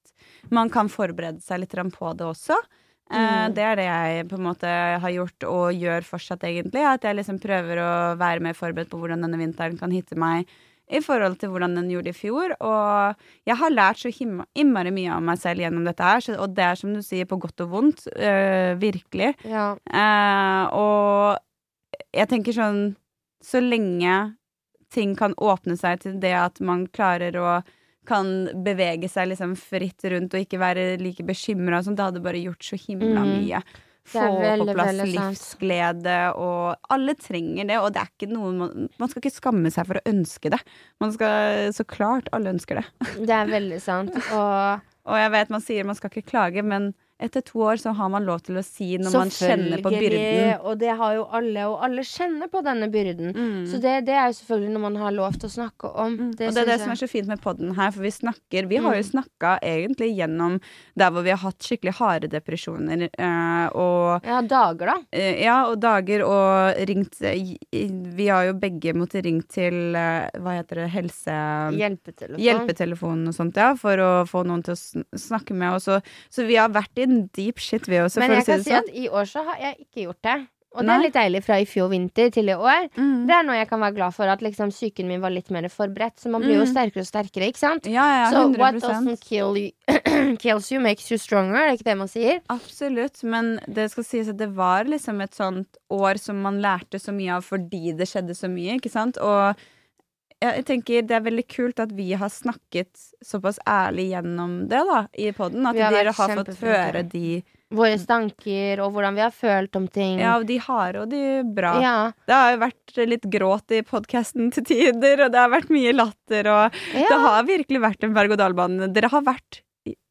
man kan forberede seg litt på det også. Eh, Mm. Det er det jeg på en måte har gjort og gjør fortsatt, egentlig. At jeg liksom prøver å være mer forberedt på hvordan denne vinteren kan hitte meg i forhold til hvordan den gjorde i fjor. Og jeg har lært så himma- innmari mye om meg selv gjennom dette her, og det er som du sier, på godt og vondt. Øh, virkelig. Ja. Eh, og jeg tenker sånn Så lenge ting kan åpne seg til det at man klarer å kan bevege seg liksom fritt rundt og ikke være like bekymra. Det hadde bare gjort så himla Mhm. mye. Det Få veldig, på plass livsglede, og alle trenger det. Og det er ikke noe man, man skal ikke skamme seg for å ønske det. Man skal Så klart alle ønsker det. Det er veldig sant. Og (laughs) Og jeg vet man sier man skal ikke klage, men etter to år så har man lov til å si når man kjenner på byrden. Og det har jo alle, og alle kjenner på denne byrden. Mm. Så det, det er jo selvfølgelig når man har lov til å snakke om. Mm. og det er det som er så fint med podden her, for vi snakker Vi har jo snakka egentlig gjennom der hvor vi har hatt skikkelig harde depresjoner, eh, og Ja, dager, da. eh, Ja, og dager og ringt eh, Vi har jo begge måttet ringe til Hva heter det, helse... Hjelpetelefon. Hjelpetelefonen og sånt, ja, for å få noen til å snakke med oss. Så vi har vært i en deep shit, vi også, Men for å jeg si kan si sånn. at i år så har jeg ikke gjort det. Og det er litt deilig fra i fjor vinter til i år. Mm. Det er noe jeg kan være glad for, at liksom psyken min var litt mer forberedt. Så man blir jo Mm. sterkere og sterkere, ikke sant? Ja, ja, Så what doesn't kill you, (clears throat) kills you makes you stronger, er det ikke det man sier? Absolutt, men det skal sies at det var liksom et sånt år som man lærte så mye av fordi det skjedde så mye, ikke sant? Og jeg tenker det er veldig kult at vi har snakket såpass ærlig gjennom det da, i podden. At har dere har fått høre de Våre stanker, og hvordan vi har følt om ting. Ja, de harde og de bra. Ja. Det har jo vært litt gråt i podkasten til tider, og det har vært mye latter, og Ja. det har virkelig vært en berg-og-dal-bane. Dere har vært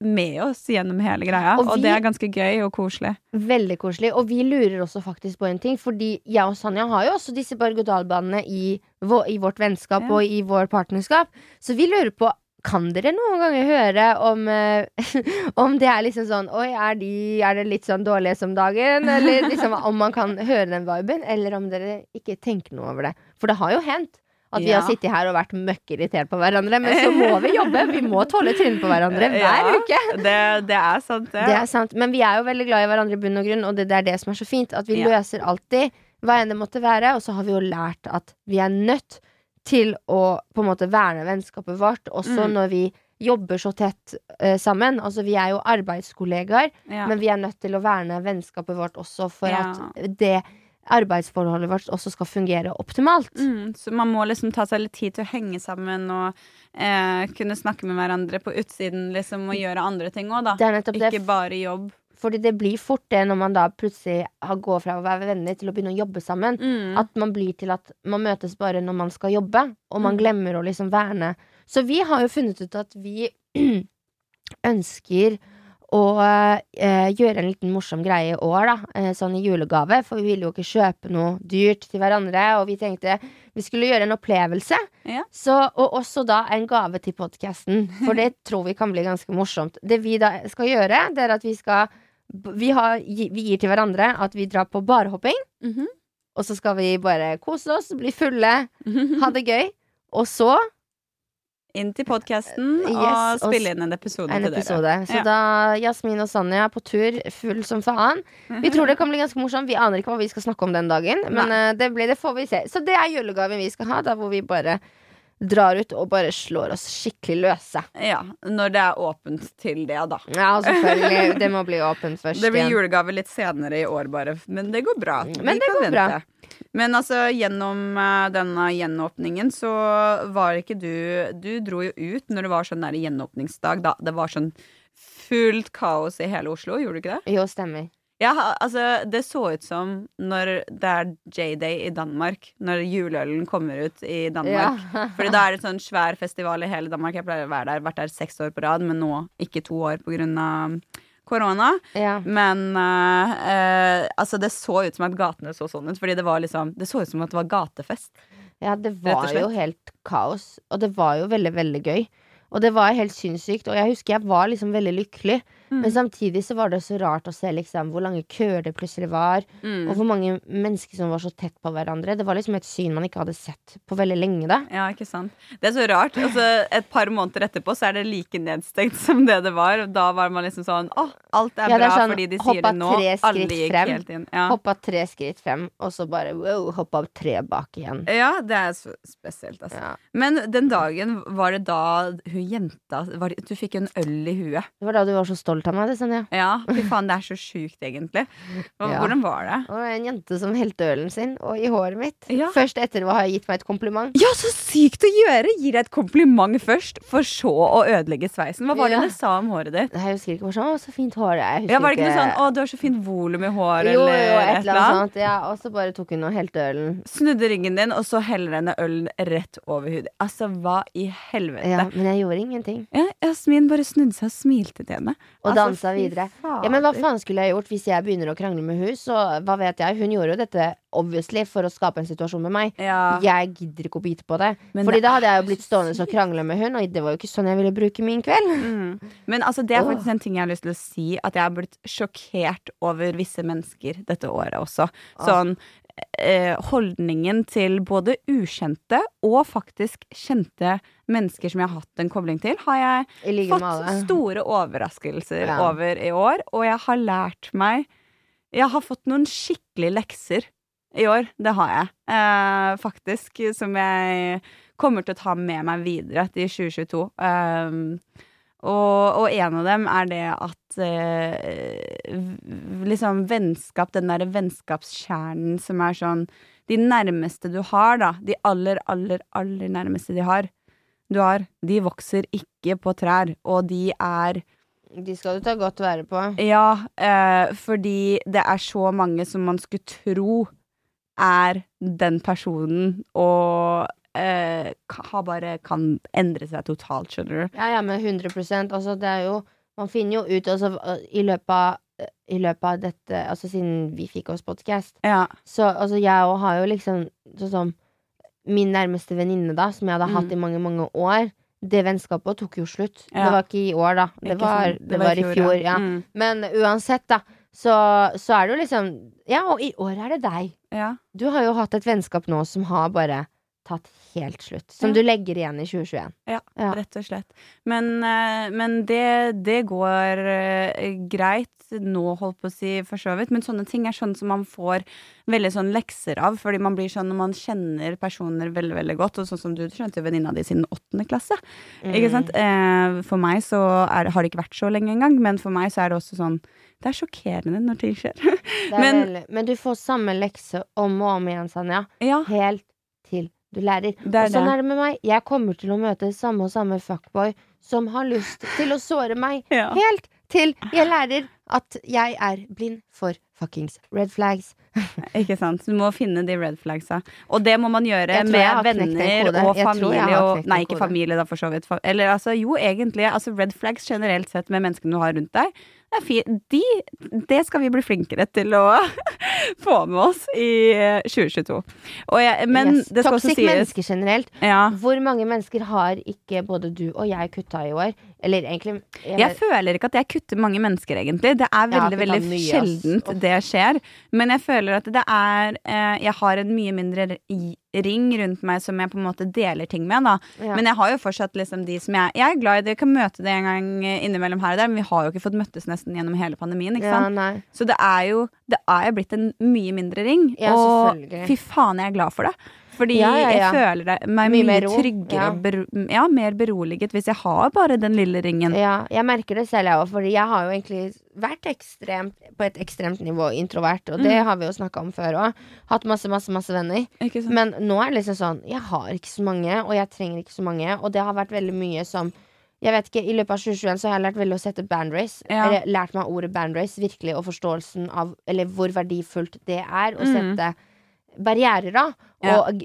med oss gjennom hele greia, Og og, det er ganske gøy og koselig. Veldig koselig. Og vi lurer også faktisk på en ting, fordi jeg og Sanja har jo også disse berg-og-dal-banene i, i vårt vennskap Ja. og i vår partnerskap. Så vi lurer på kan dere noen ganger høre om, eh, (laughs) om det er liksom sånn Oi, er, de, er det litt sånn dårlige som dagen? Eller liksom om man kan høre den viben, eller om dere ikke tenker noe over det. For det har jo hendt at vi Ja. har sittet her og vært møkkeirritert på hverandre, men så må vi jobbe. Vi må tåle trynet på hverandre (laughs) hver Ja, uke. Det, det er sant, det. Det er sant, men vi er jo veldig glad i hverandre i bunn og grunn, og det, det er det som er så fint. At vi Ja. løser alltid, hva enn det måtte være. Og så har vi jo lært at vi er nødt til å på en måte verne vennskapet vårt, også Mm. når vi jobber så tett uh, sammen. Altså vi er jo arbeidskollegaer, Ja. men vi er nødt til å verne vennskapet vårt også for Ja. at det arbeidsforholdet vårt også skal fungere optimalt. Mm, så man må liksom ta seg litt tid til å henge sammen og eh, kunne snakke med hverandre på utsiden liksom, og gjøre andre ting òg, da. Ikke bare jobb. Fordi det blir fort det når man da plutselig har går fra å være venner til å begynne å jobbe sammen. Mm. At man blir til at man møtes bare når man skal jobbe, og man Mm. glemmer å liksom verne. Så vi har jo funnet ut at vi (clears throat) ønsker å eh, gjøre en liten morsom greie i år, da. Eh, sånn i julegave. For vi ville jo ikke kjøpe noe dyrt til hverandre, og vi tenkte vi skulle gjøre en opplevelse. Ja. Så, og også da en gave til podkasten, for det (laughs) tror vi kan bli ganske morsomt. Det vi da skal gjøre, det er at vi skal vi, har, vi gir til hverandre at vi drar på barehopping. -hmm. Og så skal vi bare kose oss, bli fulle, (laughs) ha det gøy. Og så Inn til podkasten Yes, og spille inn en episode en til episode. dere. Så Ja. da Jasmin og Sanja er på tur, full som faen. Vi tror det kan bli ganske morsomt. Vi aner ikke hva vi skal snakke om den dagen, men eh, det, ble, det får vi se. Så det er julegaven vi skal ha, da hvor vi bare drar ut og bare slår oss skikkelig løse. Ja, når det er åpent til det, da. Ja, selvfølgelig. Det må bli åpent (laughs) først. Det blir julegave litt senere i år, bare. Men det går bra. Men det går bra. Men altså, gjennom eh, denne gjenåpningen så var ikke du Du dro jo ut når det var sånn der gjenåpningsdag. Da det var sånn fullt kaos i hele Oslo, gjorde du ikke det? Jo, stemmer. Ja, altså, det så ut som når det er J-Day i Danmark. Når juleølen kommer ut i Danmark. Ja. (laughs) Fordi da er det sånn svær festival i hele Danmark. Jeg pleier å være der, vært der seks år på rad, men nå ikke to år på grunn av korona. ja. Men uh, uh, altså, det så ut som at gatene så sånn ut. Fordi det var liksom Det så ut som at det var gatefest. Ja, det var jo helt kaos. Og det var jo veldig, veldig gøy. Og det var helt sinnssykt. Og jeg husker jeg var liksom veldig lykkelig. Mm. Men samtidig så var det så rart å se liksom hvor lange køer det plutselig var. Mm. Og hvor mange mennesker som var så tett på hverandre. Det var liksom et syn man ikke hadde sett på veldig lenge. da Ja, ikke sant. Det er så rart. Altså, et par måneder etterpå så er det like nedstengt (laughs) som det det var. Og da var man liksom sånn Å, alt er Ja, det er bra sånn, fordi de sier det nå. tre Alle gikk frem. helt inn. Ja. Hoppa tre skritt frem, og så bare wow, hoppa tre bak igjen. ja, det er så spesielt, altså. Ja. Men den dagen, var det da hun jenta var Du fikk en øl i huet. Det var da du var så stolt av meg. Det, Sonja. Ja, fy faen, det er så sjukt, egentlig. Og, Ja. Hvordan var det? Og en jente som helte ølen sin og i håret mitt. Ja. Først etter å ha gitt meg et kompliment. Ja, så sykt å gjøre! Gi deg et kompliment først, for så å ødelegge sveisen. Hva var det Ja. hun sa om håret ditt? Jeg husker ikke hva sånn, å, så fint hår. Jeg er. Ja, Var det ikke noe sånn 'Å, du har så fint volum i håret', Jo, jo, eller et eller annet sånt. Ja, og så bare tok hun og helte ølen. Snudde ryggen din, og så heller henne ølen rett over hudet. Altså, hva i helvete? Ja, men jeg gjorde ingenting. Ja, Jasmin bare snudde seg og smilte til henne. Og Altså, dansa videre. Ja, men hva faen skulle jeg gjort hvis jeg begynner å krangle med hun? Så hva vet jeg? Hun gjorde jo dette obviously for å skape en situasjon med meg. Ja, Jeg gidder ikke å bite på det. Men Fordi det da hadde jeg jo blitt stående og krangle med hun, og det var jo ikke sånn jeg ville bruke min kveld. mm. Men altså, det er faktisk faktisk en ting jeg har lyst til å si, at jeg har blitt sjokkert over visse mennesker dette året også. Sånn holdningen til både ukjente og faktisk kjente mennesker som jeg har hatt en kobling til, har jeg like fått store overraskelser Ja. over i år, og jeg har lært meg Jeg har fått noen skikkelige lekser i år. Det har jeg, eh, faktisk, som jeg kommer til å ta med meg videre til 2022. Um, og, og en av dem er det at eh, liksom vennskap, den derre vennskapskjernen som er sånn De nærmeste du har, da. De aller, aller, aller nærmeste de har. Du har. De vokser ikke på trær, og de er De skal du ta godt vare på. Ja, eh, fordi det er så mange som man skulle tro er den personen, og eh, har bare kan endre seg totalt, skjønner du. Ja, ja, men 100% Altså, det er jo Man finner jo ut altså, i løpet av i løpet av dette Altså siden vi fikk oss podcast, Ja. så altså, jeg òg har jo liksom sånn som min nærmeste venninne, da, som jeg hadde hatt Mm. i mange, mange år, det vennskapet tok jo slutt. Ja. Det var ikke i år, da. Det, var, sant? det var i fjor, ja. Mm. Men uansett, da, så, så er det jo liksom Ja, og i år er det deg. ja. Du har jo hatt et vennskap nå som har bare tatt helt slutt. Som Ja. du legger igjen i 2021. Ja, Ja. rett og slett. Men, eh, men det, det går eh, greit nå, holdt på å si, for så vidt. Men sånne ting er sånn som man får veldig sånn lekser av. Fordi man blir sånn når man kjenner personer veldig veldig godt. Og sånn som du, skjønte jo venninna di siden åttende klasse. Ikke Mm. sant? Eh, for meg så er, har det ikke vært så lenge engang. Men for meg så er det også sånn Det er sjokkerende når ting skjer. Er (laughs) Men- veldig, men du får samme lekse om og om igjen, Sanja. ja, Helt til du lærer. er og sånn det. er det med meg. Jeg kommer til å møte samme og samme fuckboy som har lyst til å såre meg. (laughs) Ja. Helt til jeg lærer at jeg er blind for fuckings red flags. (laughs) Ikke sant? Du må finne de red flagsa. Og det må man gjøre med venner og familie. Og, nei, ikke familie, da, for så vidt. Eller altså, jo, egentlig. Altså, red flags generelt sett med menneskene du har rundt deg. Det, de, det skal vi bli flinkere til å (laughs) få med oss i eh, 2022. Og jeg, men Yes. det skal også Toxic sies mennesker generelt. ja, Hvor mange mennesker har ikke både du og jeg kutta i år? Eller egentlig jeg, Jeg føler ikke at jeg kutter mange mennesker, egentlig. Det er veldig veldig mye, sjeldent det skjer. Men jeg føler at det er eh, Jeg har en mye mindre ring rundt meg som jeg på en måte deler ting med. da ja. Men jeg har jo fortsatt liksom de som jeg Jeg er glad i det, jeg kan møte det en gang innimellom her og der, men vi har jo ikke fått møttes nesten gjennom hele pandemien. Ikke ja, sant? nei. Så det er jo Det er jo blitt en mye mindre ring. Ja, og fy faen, jeg er glad for det. Fordi Ja, ja, jeg føler det, meg Mye mye, mer tryggere ja. og bero, mer beroliget hvis jeg har bare den lille ringen. Ja, jeg merker det selv, jeg òg, fordi jeg har jo egentlig vært ekstremt, på et ekstremt nivå introvert, og det Mm. har vi jo snakka om før òg. Hatt masse, masse, masse venner. Men nå er det liksom sånn, jeg har ikke så mange, og jeg trenger ikke så mange, og det har vært veldig mye som jeg vet ikke, I løpet av 2021 så har jeg lært veldig å sette boundaries. Ja. Eller lært meg ordet boundaries, virkelig, og forståelsen av Eller hvor verdifullt det er å Mm. sette barrierer, da. Og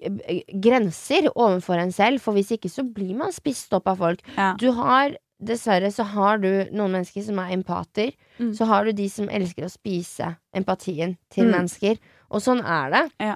grenser overfor en selv, for hvis ikke så blir man spist opp av folk. Ja. Du har Dessverre så har du noen mennesker som er empater. Mm. Så har du de som elsker å spise empatien til Mm. mennesker. Og sånn er det. Ja.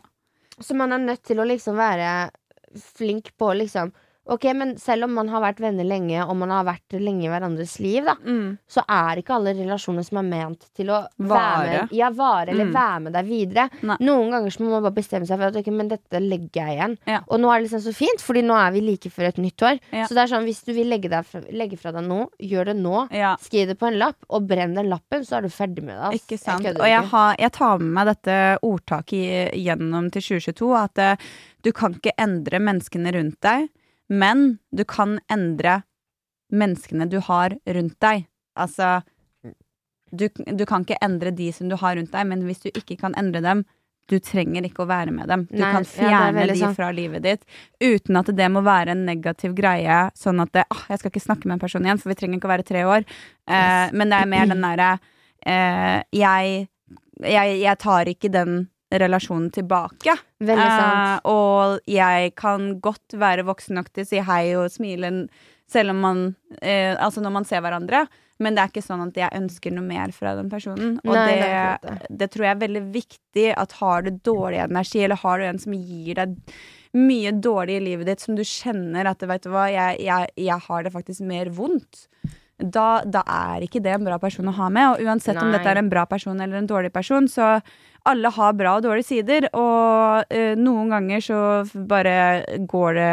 Så man er nødt til å liksom være flink på liksom Ok, men selv om man har vært venner lenge, og man har vært lenge i hverandres liv, da, Mm. så er ikke alle relasjoner som er ment til å Vare. være med, ja, vare eller Mm. være med deg videre. Nei. Noen ganger så må man bare bestemme seg for at ok, men dette legger jeg igjen. Ja. Og nå er det liksom så fint, Fordi nå er vi like før et nytt år. Ja. Så det er sånn, hvis du vil legge, fra, legge fra deg nå, gjør det nå. Skriv det på en lapp, og brenn den lappen, så er du ferdig med det. ass. Ikke sant. Jeg og jeg, har, jeg tar med meg dette ordtaket gjennom til 2022, at uh, du kan ikke endre menneskene rundt deg, men du kan endre menneskene du har rundt deg. Altså du, du kan ikke endre de som du har rundt deg, men hvis du ikke kan endre dem, du trenger ikke å være med dem. Du Nei, kan er fjerne ja, de sant. fra livet ditt uten at det må være en negativ greie. Sånn at det, ah, jeg skal ikke snakke med en person igjen, for vi trenger ikke å være tre år. Eh, Yes. men det er mer den (clears throat) derre eh, jeg, jeg, jeg tar ikke den relasjonen tilbake. Veldig sant. Eh, og jeg kan godt være voksen nok til å si hei og smile selv om man eh, Altså når man ser hverandre. Men det er ikke sånn at jeg ønsker noe mer fra den personen. Og Nei, det det, det tror jeg er veldig viktig at har du dårlig energi, eller har du en som gir deg mye dårlig i livet ditt, som du kjenner at vet du hva, jeg, jeg, jeg har det faktisk mer vondt. Da, da er ikke det en bra person å ha med. Og uansett om dette er en bra person eller en dårlig person, så alle har bra og dårlige sider. Og uh, noen ganger så bare går det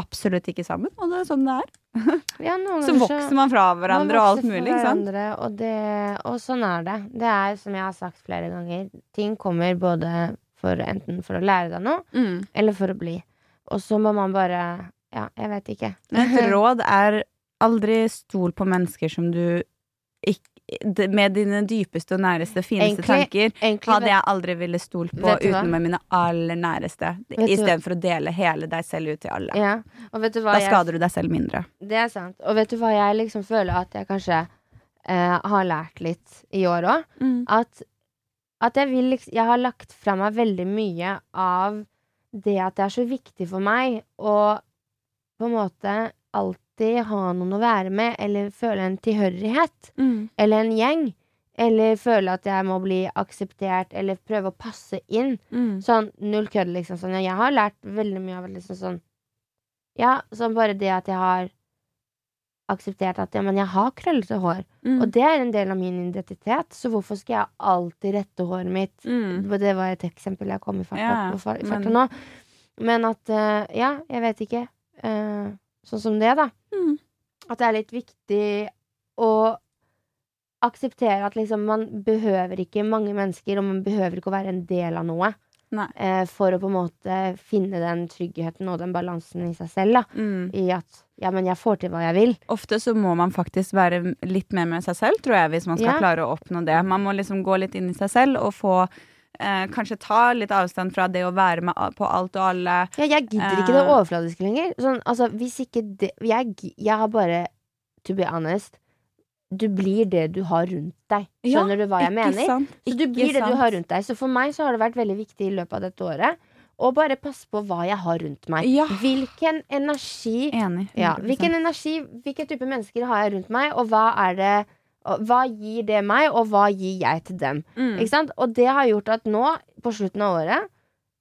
absolutt ikke sammen, og det er sånn det er. (laughs) Ja, Så vokser man fra hverandre og alt mulig, ikke sant? Og, det, og sånn er det. Det er som jeg har sagt flere ganger. Ting kommer både for enten for å lære deg noe, Mm. eller for å bli. Og så må man bare Ja, jeg vet ikke. Et (laughs) råd er aldri stol på mennesker som du ikke Med dine dypeste og næreste, fineste enkli, tanker Enkli, hadde jeg aldri ville stolt på uten med mine aller næreste. Istedenfor å dele hele deg selv ut til alle. Ja. Da jeg skader du deg selv mindre. Det er sant. Og vet du hva jeg liksom føler at jeg kanskje eh, har lært litt i år òg? At, at jeg vil liksom Jeg har lagt fra meg veldig mye av det at det er så viktig for meg å på en måte alltid ha noen å være med, eller føle en tilhørighet. Eller en gjeng. Eller føle at jeg må bli akseptert, eller prøve å passe inn. Sånn null kødd, liksom. Sånn. Jeg har lært veldig mye av liksom sånn Ja, sånn bare det at jeg har akseptert at ja, men jeg har krøllete hår. Mm. Og det er en del av min identitet, så hvorfor skal jeg alltid rette håret mitt? Mm. Det var et eksempel jeg kom i farta, Ja, på far- men- nå. Men at uh, Ja, jeg vet ikke. Eh, sånn som det, da. Mm. At det er litt viktig å akseptere at liksom man behøver ikke mange mennesker, og man behøver ikke å være en del av noe. Eh, for å på en måte finne den tryggheten og den balansen i seg selv. Da. Mm. I at ja, men jeg får til hva jeg vil. Ofte så må man faktisk være litt mer med seg selv, tror jeg, hvis man skal Ja. klare å oppnå det. Man må liksom gå litt inn i seg selv og få eh, Kanskje ta litt avstand fra det å være med på alt og alle. Ja, jeg gidder ikke det Eh. overfladiske lenger. Sånn, altså, hvis ikke det jeg, jeg har bare To be honest Du blir det du har rundt deg. Skjønner du hva jeg Ikke mener? sant? Så du blir det du har rundt deg. Så for meg så har det vært veldig viktig i løpet av dette året å bare passe på hva jeg har rundt meg. Ja. Hvilken energi Enig. ja, Hvilken energi, hvilken type mennesker har jeg rundt meg, og hva er det Hva gir det meg, og hva gir jeg til dem? Mm. Ikke sant? Og det har gjort at nå, på slutten av året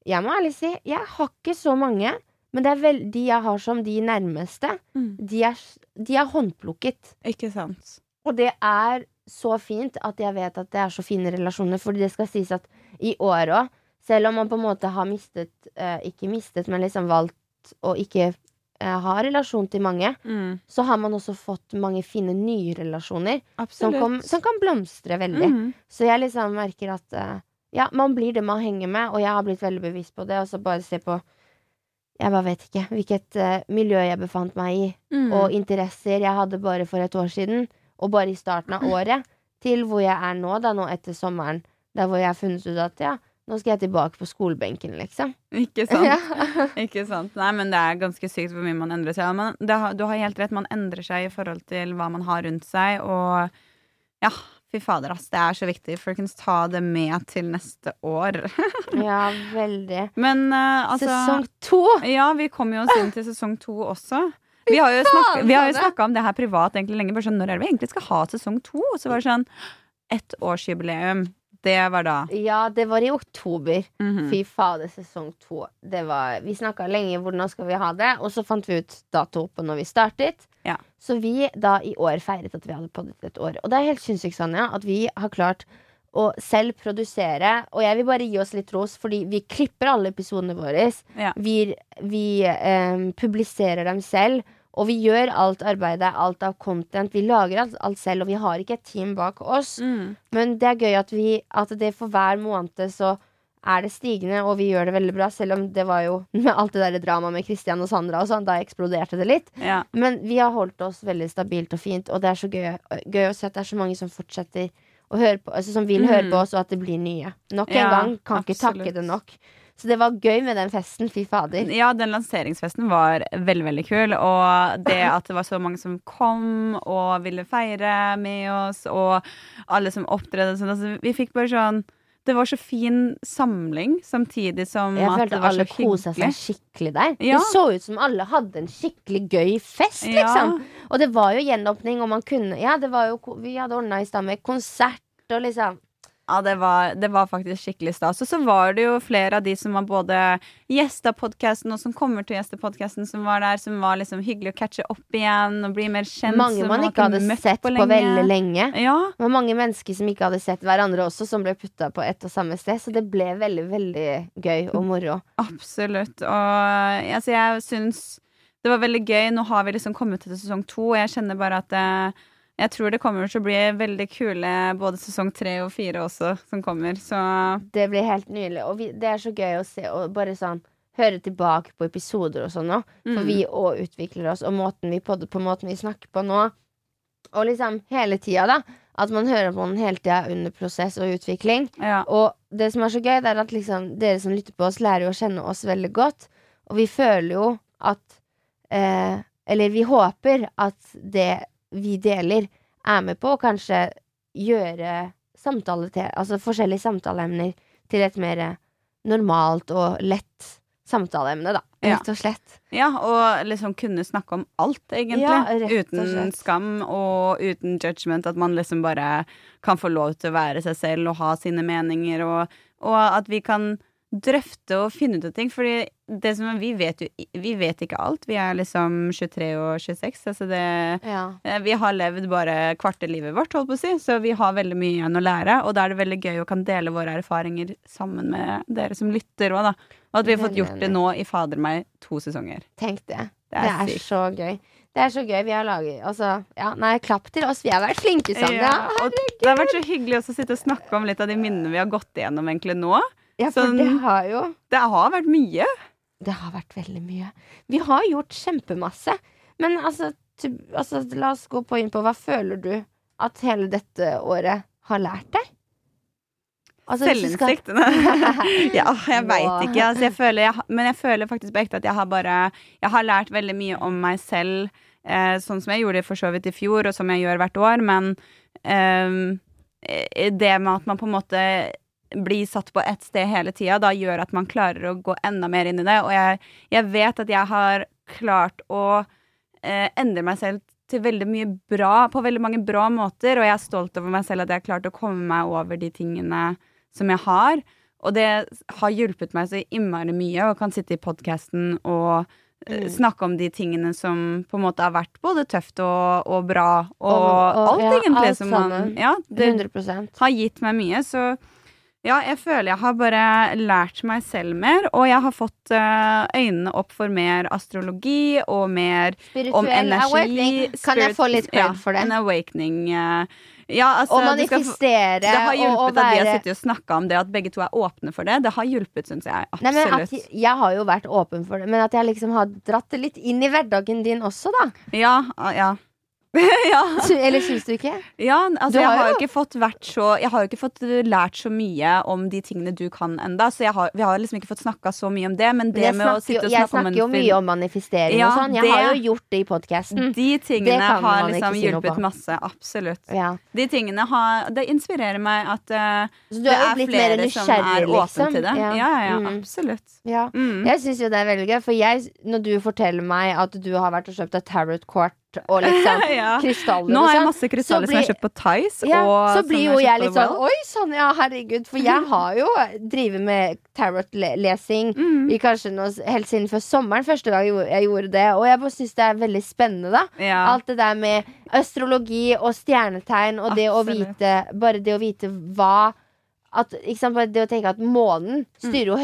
Jeg må ærlig si, jeg har ikke så mange. Men det er vel, de jeg har som de nærmeste, Mm. de er, de er håndplukket. Ikke sant. Og det er så fint at jeg vet at det er så fine relasjoner. for det skal sies at i år òg, selv om man på en måte har mistet eh, Ikke mistet, men liksom valgt å ikke eh, ha relasjon til mange, Mm. så har man også fått mange fine nye relasjoner som, kom, som kan blomstre veldig. Mm. Så jeg liksom merker at uh, ja, man blir det man henger med, og jeg har blitt veldig bevisst på det. Og så bare se på Jeg bare vet ikke hvilket uh, miljø jeg befant meg i, Mm. og interesser jeg hadde bare for et år siden, og bare i starten av (clears throat) året, til hvor jeg er nå, da nå etter sommeren, der hvor jeg har funnet ut at ja, nå skal jeg tilbake på skolebenken, liksom. Ikke sant? (laughs) Ja. Ikke sant? Nei, men det er ganske sykt hvor mye man endrer seg. Men det, har- du har helt rett, man endrer seg i forhold til hva man har rundt seg, og ja, fy fader, ass. Det er så viktig. Folkens, ta det med til neste år. (laughs) ja, veldig. Men uh, altså Sesong to! Ja, vi kommer jo oss inn til sesong to også. (laughs) Vi har jo snakka, om det her privat egentlig lenge. Bare sånn, når er det vi egentlig skal ha sesong to? Så var det sånn Ettårsjubileum. Det var da. Ja, det var i oktober. Mhm. Fy fader, sesong to. Det var, vi snakka lenge hvordan skal vi ha det, og så fant vi ut dato på når vi startet. Ja. Så vi da i år feiret at vi hadde poddet et år. Og det er helt sinnssykt, Sanja, at vi har klart å selv produsere. Og jeg vil bare gi oss litt ros, fordi vi klipper alle episodene våre. Ja. Vi, vi eh, publiserer dem selv. Og vi gjør alt arbeidet, alt av content. Vi lager alt, alt selv, og vi har ikke et team bak oss. Mm. Men det er gøy at, vi, at det for hver måned så er det stigende, og vi gjør det veldig bra. Selv om det var jo (laughs) med alt det der dramaet med Christian og Sandra og sånn, da eksploderte det litt. Ja. Men vi har holdt oss veldig stabilt og fint, og det er så gøy, gøy å se at det er så mange som fortsetter høre på, altså som vil høre Mm. på oss, og at det blir nye. Nok en Ja, gang. Kan ikke takke det nok. Så det var gøy med den festen. Fy fader. ja, den lanseringsfesten var veldig, veldig kul. Og det at det var så mange som kom og ville feire med oss, og alle som opptredde sånn, altså, Vi fikk bare sånn Det var så fin samling, samtidig som Jeg at følte det var alle så kosa seg skikkelig der. Ja. Det så ut som alle hadde en skikkelig gøy fest, Ja. liksom. Og det var jo gjenåpning, og man kunne Ja, det var jo Vi hadde ordna i stand med konsert og liksom Ja, det var, det var faktisk skikkelig stas. Og så var det jo flere av de som var både gjesta podkasten, og som kommer til å gjeste podkasten, som var der, som var liksom hyggelig å catche opp igjen og bli mer kjent. Mange man ikke hadde sett på, veldig lenge. Ja, Det var mange mennesker som ikke hadde sett hverandre også, som ble putta på ett og samme sted. Så det ble veldig, veldig gøy og moro. absolutt. Og altså, jeg syns det var veldig gøy. Nå har vi liksom kommet til sesong to, og jeg kjenner bare at eh, jeg tror det kommer til å bli veldig kule både sesong tre og fire også, som kommer. Så Det blir helt nydelig. Og vi, det er så gøy å se og bare sånn høre tilbake på episoder og sånn òg. For Mm. vi òg utvikler oss, og måten vi podder på, måten vi snakker på nå. Og liksom hele tida, da. At man hører på den hele tida under prosess og utvikling. ja. Og det som er så gøy, det er at liksom dere som lytter på oss, lærer jo å kjenne oss veldig godt. Og vi føler jo at eh, Eller vi håper at det vi deler, er med på å kanskje gjøre samtale til, altså forskjellige samtaleemner til et mer normalt og lett samtaleemne, da. Rett og slett. Ja, og liksom kunne snakke om alt, egentlig. Ja, uten skam og uten judgment. At man liksom bare kan få lov til å være seg selv og ha sine meninger, og, og at vi kan drøfte og finne ut av ting. Fordi det som er, vi vet jo Vi vet ikke alt. Vi er liksom 23 og 26, altså det Ja. Eh, Vi har levd bare kvarte livet vårt, holdt på å si, så vi har veldig mye igjen å lære. Og da er det veldig gøy å kan dele våre erfaringer sammen med dere som lytter òg, da. Og at vi har fått gjort det nå i fader meg to sesonger. Tenk det. Det Det er er, så gøy. Det er så gøy. Vi har laget Altså, ja, nei, klapp til oss. Vi har vært flinke, sammen. Ja, det har vært så hyggelig å sitte og snakke om litt av de minnene vi har gått igjennom egentlig nå. Ja, for Sånn- det har jo Det har vært mye. Det har vært veldig mye. Vi har gjort kjempemasse. Men altså, altså la oss gå på inn på hva føler du at hele dette året har lært deg? Altså, skal- (laughs) ja, jeg veit ikke. Altså, jeg føler, jeg, men jeg føler faktisk på ekte at jeg har bare Jeg har lært veldig mye om meg selv, eh, sånn som jeg gjorde for så vidt i fjor, og som jeg gjør hvert år, men eh, det med at man på en måte blir satt på ett sted hele tida, da gjør at man klarer å gå enda mer inn i det. Og jeg, jeg vet at jeg har klart å eh, endre meg selv til veldig mye bra, på veldig mange bra måter, og jeg er stolt over meg selv at jeg har klart å komme meg over de tingene som jeg har. Og det har hjulpet meg så innmari mye, og kan sitte i podkasten og eh, Mm. snakke om de tingene som på en måte har vært både tøft og, og bra, og, Og- og- alt ja, egentlig alt som man. Ja, det 100 har gitt meg mye, så ja, jeg føler jeg har bare lært meg selv mer, og jeg har fått eh, øynene opp for mer astrologi og mer om Spirituell energi. awakening. Kan jeg få litt cred ja, for det? En awakening. eh, Ja, altså, og manifestere Det har og, hjulpet og at vi har sittet og snakka om det, at begge to er åpne for det. Det har hjulpet, syns jeg. Nei, men at jeg har jo vært åpen for det, men at jeg liksom har dratt det litt inn i hverdagen din også, da. Ja, ja. (laughs) ja. Eller syns du ikke? ja, altså Du jeg har har jo ikke fått vært så Jeg har jo ikke fått uh, lært så mye om de tingene du kan enda Så har, vi har liksom ikke fått snakka så mye om det, men det jeg med å sitte og snakke om en film Jeg snakker jo mye om manifestering Ja, og sånn. Jeg det- har jo gjort det i podkasten. De tingene har liksom hjulpet masse. Absolutt. Ja. De tingene har Det inspirerer meg at uh, det er er flere som er er åpne liksom. til det. Ja, ja, ja Mm. absolutt. Ja. Mm. Jeg syns jo det er veldig gøy, for jeg, når du forteller meg at du har vært og kjøpt et tarot-kort og liksom (laughs) ja. krystaller Nå har jeg sånn, masse krystaller blir, som jeg har kjøpt på Tice. ja, så blir jo jeg, jeg litt sånn Oi sann, ja, herregud. For jeg har jo drevet med tarot-lesing Mm. i kanskje noe, helt siden før sommeren. Første gang jeg gjorde- det. Og jeg bare syns det er veldig spennende, da. Ja. Alt det der med astrologi og stjernetegn og det å vite Bare det å vite hva at, sant, det å tenke at månen styrer jo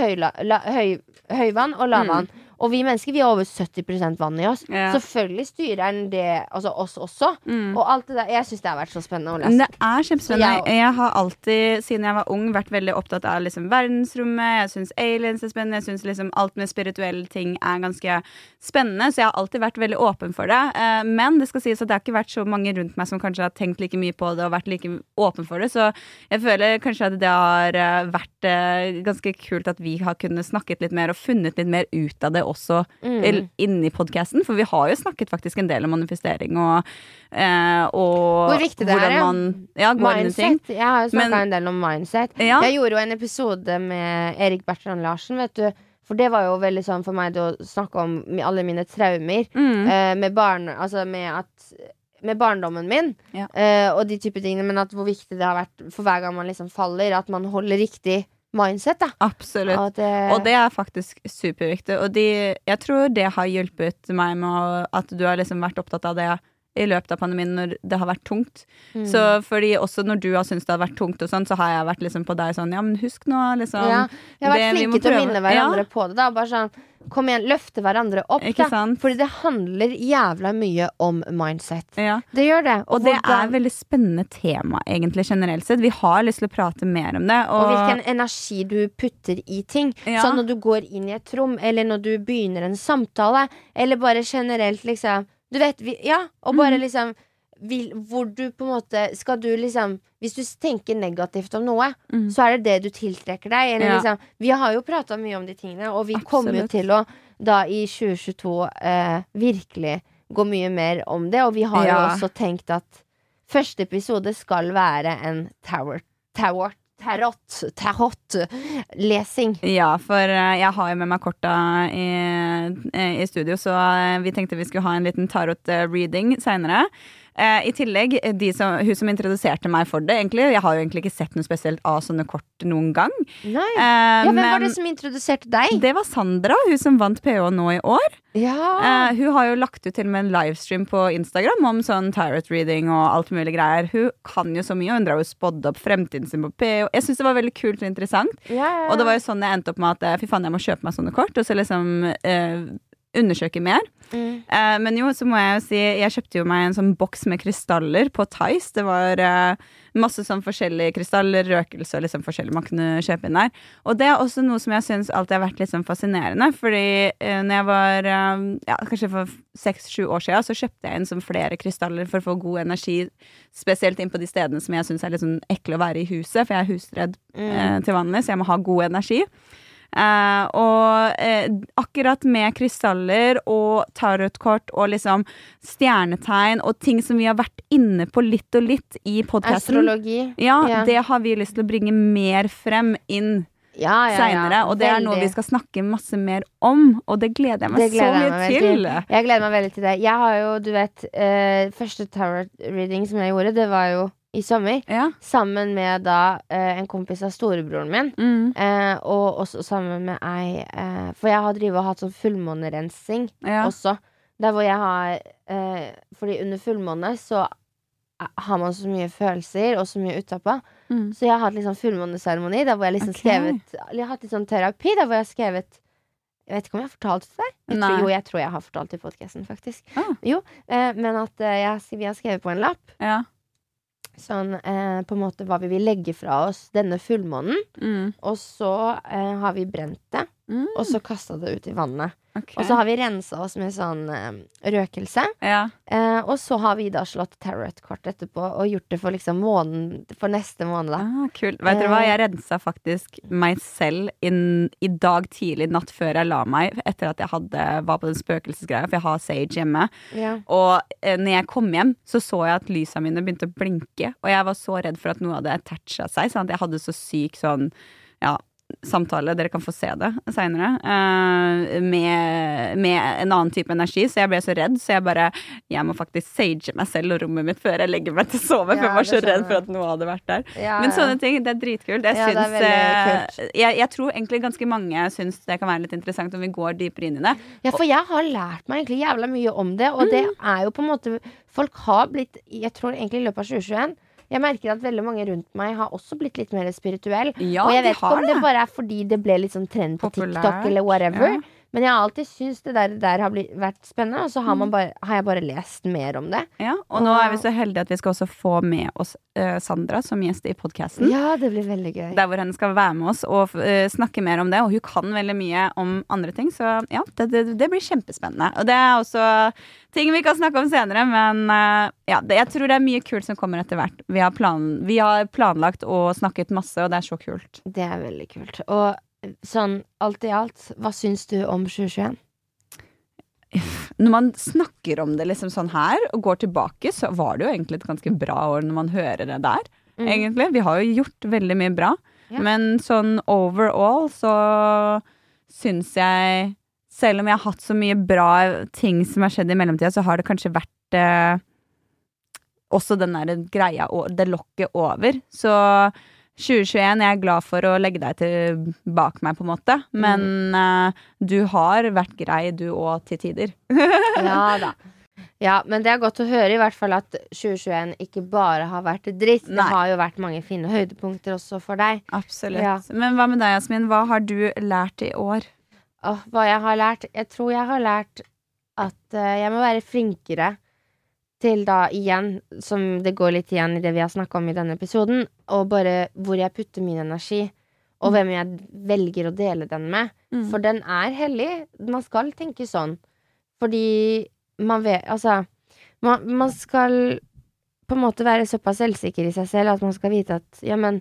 la, høy, høyvann og lavvann. Og vi mennesker vi har over 70% vann i oss. Ja. Selvfølgelig styrer den det altså oss også. Mm. Og alt det der Jeg syns det har vært så spennende å lese. Det er kjempespennende. Jeg- Jeg har alltid, siden jeg var ung, vært veldig opptatt av liksom verdensrommet. Jeg syns aliens er spennende. Jeg syns liksom alt med spirituelle ting er ganske spennende. Så jeg har alltid vært veldig åpen for det. Eh, Men det skal sies at det har ikke vært så mange rundt meg som kanskje har tenkt like mye på det og vært like åpen for det. Så jeg føler kanskje at det har eh, vært eh, ganske kult at vi har kunnet snakket litt mer og funnet litt mer ut av det også Mm. inni podkasten. For vi har jo snakket faktisk en del om manifestering og, eh, og Hvor viktig det er, man ja. Mindset. Jeg har jo snakka en del om mindset. Ja. Jeg gjorde jo en episode med Erik Bertrand Larsen, vet du. For det var jo veldig sånn for meg å snakke om alle mine traumer. Mm. eh, med barn Altså med at med barndommen min Ja. eh, og de type tingene, men at hvor viktig det har vært for hver gang man liksom faller, at man holder riktig mindset. Da. Absolutt. Og det, Og det er faktisk superviktig. Og de, jeg tror det har hjulpet meg med at du har liksom vært opptatt av det i løpet av pandemien når det har vært tungt. Mm. Så fordi også når du har syntes det har vært tungt, og sånn, så har jeg vært liksom på deg sånn Ja, men husk nå, liksom. ja, Jeg har vært det flinke til å minne hverandre Ja. på det. Da. Bare sånn, kom igjen, løfte hverandre opp. Ikke Da. sant? Fordi det handler jævla mye om mindset. Ja. Det gjør det. Og det er hvordan- et veldig spennende tema, egentlig, generelt sett. Vi har lyst til å prate mer om det. Og Og, hvilken energi du putter i ting. Ja. Sånn når du går inn i et rom, eller når du begynner en samtale, eller bare generelt, liksom Du vet, vi, ja, og Mm. bare liksom vil, Hvor du på en måte Skal du liksom Hvis du tenker negativt om noe, Mm. så er det det du tiltrekker deg. Eller Ja. liksom Vi har jo prata mye om de tingene, og vi kommer jo til å da i 2022 eh, virkelig gå mye mer om det. Og vi har jo også tenkt at første episode skal være en tower, tower tarot, tarot-lesing. Ja, for eh, jeg har jo med meg korta i, eh, i studio, så eh, vi tenkte vi skulle ha en liten tarot-reading seinere. I tillegg, de som, hun som introduserte meg for det, egentlig. Jeg har jo egentlig ikke sett noe spesielt av sånne kort noen gang. Nei. Eh, Ja, hvem var det som introduserte deg? det var Sandra, hun som vant PH nå i år. Ja. Eh, hun har jo lagt ut til og med en livestream på Instagram om sånn tarot reading og alt mulig greier. Hun kan jo så mye, og hun drar jo spådd opp fremtiden sin på PH. Jeg syns det var veldig kult og interessant. ja, ja. Og det var jo sånn jeg endte opp med at eh, fy faen, jeg må kjøpe meg sånne kort, og så liksom eh, undersøke mer. Mm. Uh, men jo, så må jeg jo si Jeg kjøpte jo meg en sånn boks med krystaller på Tice. Det var uh, masse sånn forskjellige krystaller, røkelse og liksom forskjellig man kunne kjøpe inn der. Og det er også noe som jeg syns alltid har vært litt sånn fascinerende. Fordi uh, når jeg var ja, kanskje for seks-sju år siden, så kjøpte jeg inn sånn flere krystaller for å få god energi. Spesielt inn på de stedene som jeg syns er litt sånn ekle å være i huset, for jeg er husredd eh, til vanlig, så jeg må ha god energi. Eh, og eh, akkurat med krystaller og tarotkort og liksom stjernetegn og ting som vi har vært inne på litt og litt i podkasten, Astrologi. ja, Ja. det har vi lyst til å bringe mer frem inn Ja, ja, ja. seinere. Og det er noe vi skal snakke masse mer om, og det gleder jeg meg gleder så mye meg til. Jeg gleder meg veldig til det. Jeg har jo, du vet uh, Første tarot reading som jeg gjorde, det var jo i sommer. Ja. Sammen med da eh, en kompis av storebroren min. Mm. Eh, og også sammen med ei eh, For jeg har drivet og hatt sånn fullmånerensing ja. også. Der hvor jeg har eh, Fordi under fullmåne så eh, har man så mye følelser og så mye utapå. Mm. Så jeg har hatt liksom fullmåneseremoni der hvor jeg liksom okay. skrevet Jeg har hatt litt sånn terapi der hvor jeg har skrevet Jeg vet ikke om jeg har fortalt det der. Jeg tror, jo, jeg tror jeg har fortalt det i podkasten, faktisk. Ah. Jo, eh, men at eh, jeg, vi har skrevet på en lapp ja. Sånn eh, på en måte hva vi vil legge fra oss denne fullmånen. Mm. Og så eh, har vi brent det, Mm. og så kasta det ut i vannet. Ok. Og så har vi rensa oss med sånn eh, røkelse. ja. Uh, og så har vi da slått tarotkort etterpå og gjort det for liksom måneden For neste måned, da. Ah, kult. Vet dere hva, Eh. jeg rensa faktisk meg selv inn, i dag tidlig, natt før jeg la meg, etter at jeg hadde, var på den spøkelsesgreia, for jeg har Sage hjemme. Ja. Og uh, når jeg kom hjem, så så jeg at lysa mine begynte å blinke. Og jeg var så redd for at noe hadde attacha seg, sånn at jeg hadde så syk sånn ja, samtale. Dere kan få se det seinere. med, med en annen type energi. Så jeg ble så redd, så jeg bare Jeg må faktisk sage meg selv og rommet mitt før jeg legger meg til å sove. For jeg var så redd for at noe hadde vært der. Ja, Men ja. sånne ting, det er dritkult. Jeg, Ja, det syns, eh, jeg, jeg tror egentlig ganske mange syns det kan være litt interessant om vi går dypere inn i det. Ja, for jeg har lært meg egentlig jævla mye om det, og det Mm. er jo på en måte Folk har blitt Jeg tror egentlig i løpet av 2021 jeg merker at veldig mange rundt meg har også blitt litt mer spirituell. Ja, og jeg vet ikke om det det. bare er fordi det ble litt sånn trend på Populært, TikTok eller whatever. ja. Men jeg har alltid syntes det der, der har blitt, vært spennende, og så har, Mm. man bare, har jeg bare lest mer om det. Ja, og nå er vi så heldige at vi skal også få med oss uh, Sandra som gjest i podkasten. Ja, det blir veldig gøy. Der hvor hun skal være med oss og uh, snakke mer om det. Og hun kan veldig mye om andre ting, så ja, det, det, det blir kjempespennende. Og det er også ting vi kan snakke om senere, men uh, ja, det, jeg tror det er mye kult som kommer etter hvert. Vi har, plan, vi har planlagt og snakket masse, og det er så kult. Det er veldig kult. Og sånn alt i alt, hva syns du om 2021? (laughs) Når man snakker om det liksom sånn her, og går tilbake, så var det jo egentlig et ganske bra år når man hører det der. Mm. Egentlig. Vi har jo gjort veldig mye bra. Ja. Men sånn overall så syns jeg Selv om jeg har hatt så mye bra ting som har skjedd i mellomtida, så har det kanskje vært eh, også den der greia, det lokket over. Så 2021, jeg er glad for å legge deg til bak meg, på en måte. Men eh, du har vært grei, du òg, til tider. (laughs) Ja da. Ja, men det er godt å høre i hvert fall at 2021 ikke bare har vært dritt. Det har jo vært mange fine høydepunkter også for deg. Absolutt. Ja. Men hva med deg, Jasmin? Hva har du lært i år? Åh, hva jeg har lært? Jeg tror jeg har lært at uh, jeg må være flinkere til da igjen, som det går litt igjen i det vi har snakka om i denne episoden, og bare hvor jeg putter min energi, og hvem jeg velger å dele den med. Mm. For den er hellig. Man skal tenke sånn. Fordi man vet Altså, man, man skal på en måte være såpass selvsikker i seg selv at man skal vite at ja, men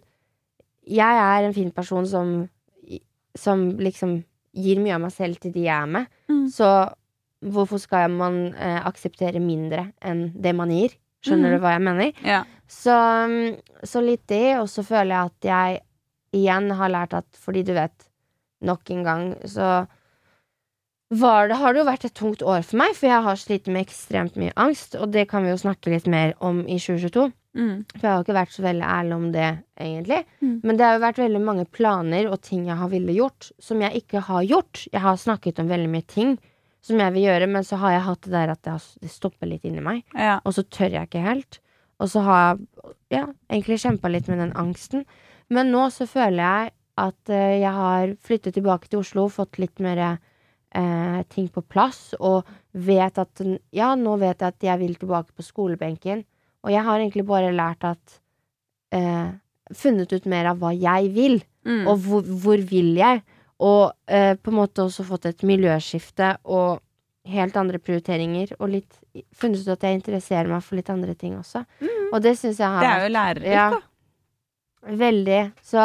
jeg er en fin person som Som liksom gir mye av meg selv til de jeg er med. Mm. Så hvorfor skal man eh, akseptere mindre enn det man gir? Skjønner mm. du hva jeg mener? Ja. Så, mm, så litt det, og så føler jeg at jeg igjen har lært at fordi du vet, nok en gang så var det, har det jo vært et tungt år for meg, for jeg har slitt med ekstremt mye angst, og det kan vi jo snakke litt mer om i 2022. Mm. For jeg har ikke vært så veldig ærlig om det, egentlig. Mm. Men det har jo vært veldig mange planer og ting jeg har ville gjort, som jeg ikke har gjort. Jeg har snakket om veldig mye ting som jeg vil gjøre, men så har jeg hatt det der at det, har, det stopper litt inni meg. ja. Og så tør jeg ikke helt. Og så har jeg ja, egentlig kjempa litt med den angsten. Men nå så føler jeg at eh, jeg har flyttet tilbake til Oslo, fått litt mer eh, ting på plass, og vet at Ja, nå vet jeg at jeg vil tilbake på skolebenken. Og jeg har egentlig bare lært at eh, Funnet ut mer av hva jeg vil, Mm. og hvor, hvor vil jeg? Og eh, på en måte også fått et miljøskifte og helt andre prioriteringer. Og litt funnet ut at jeg interesserer meg for litt andre ting også. Og det syns jeg har Mm. det er jo lærerikt, Ja. da. Veldig. Så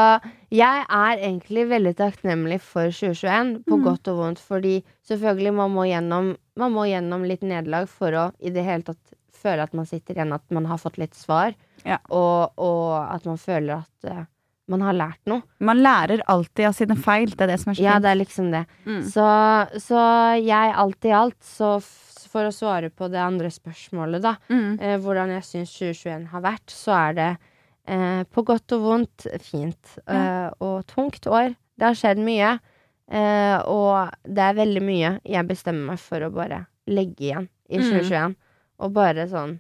jeg er egentlig veldig takknemlig for 2021, på Mm. godt og vondt. Fordi selvfølgelig man må gjennom, man må gjennom litt nederlag for å i det hele tatt føle at man sitter igjen, at man har fått litt svar. Ja. Og, og at man føler at eh, man har lært noe. Man lærer alltid av sine feil. Det er det som er så fint. Ja, det er liksom det. Mm. Så, så jeg alt i alt, så for å svare på det andre spørsmålet, da, Mm. eh, hvordan jeg syns 2021 har vært, så er det eh, på godt og vondt fint. Eh, og tungt år. Det har skjedd mye. Eh, og det er veldig mye jeg bestemmer meg for å bare legge igjen i Mm. 2021. Og bare sånn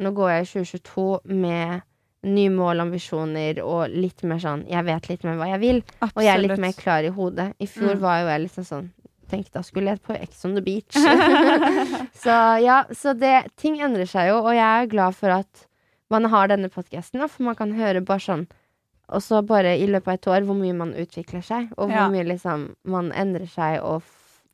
Nå går jeg i 2022 med nye mål, ambisjoner og litt mer sånn Jeg vet litt mer hva jeg vil, og jeg er litt mer klar i hodet. I fjor Mm. var jo jeg liksom sånn Tenkte da skulle jeg på Ex on the Beach. (laughs) så ja, så det Ting endrer seg jo, og jeg er glad for at man har denne podkasten, for man kan høre bare sånn Og så bare i løpet av et år hvor mye man utvikler seg, og hvor Ja. mye liksom man endrer seg og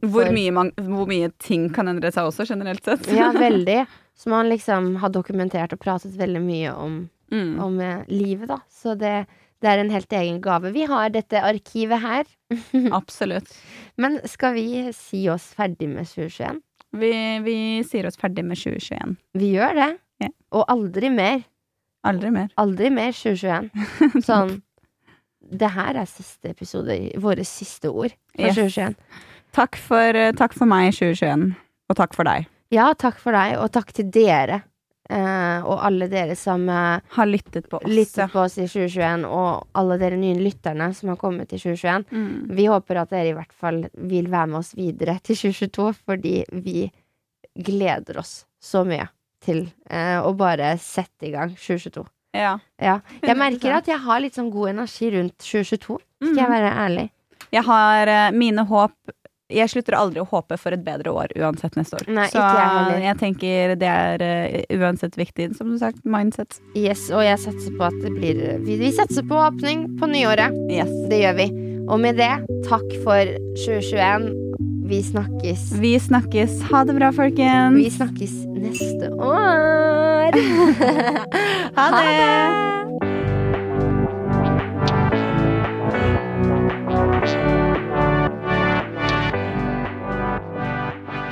Hvor mye, man, hvor mye ting kan endre seg også, generelt sett. Ja, (laughs) veldig. Så man liksom har dokumentert og pratet veldig mye om, Mm. om eh, livet, da. Så det, det er en helt egen gave. Vi har dette arkivet her. (laughs) Absolutt. Men skal vi si oss ferdig med 2021? Vi, vi sier oss ferdig med 2021. Vi gjør det. Yeah. Og aldri mer. Aldri mer. Aldri mer 2021. (laughs) Sånn Det her er siste episode, våre siste ord for Yes. 2021. Takk for, eh, takk for meg i 2021, og takk for deg. Ja, takk for deg, og takk til dere. Eh, og alle dere som eh, Har lyttet på oss. lyttet på oss i 2021, og alle dere nye lytterne som har kommet i 2021. Mm. Vi håper at dere i hvert fall vil være med oss videre til 2022, fordi vi gleder oss så mye til eh, å bare sette i gang 2022. Ja. Ja. Jeg merker at jeg har litt sånn god energi rundt 2022, skal Mm. jeg være ærlig. Jeg har eh, mine håp Jeg slutter aldri å håpe for et bedre år uansett neste år. Nei, Så ikke jeg jeg tenker det er uh, uansett viktig, som du sagt, mindset. Yes, og jeg satser på at det blir Vi, vi satser på åpning på nyåret. Yes. Det gjør vi. Og med det, takk for 2021. Vi snakkes. Vi snakkes. Ha det bra, folkens. Vi snakkes neste år. (laughs) (laughs) Ha det.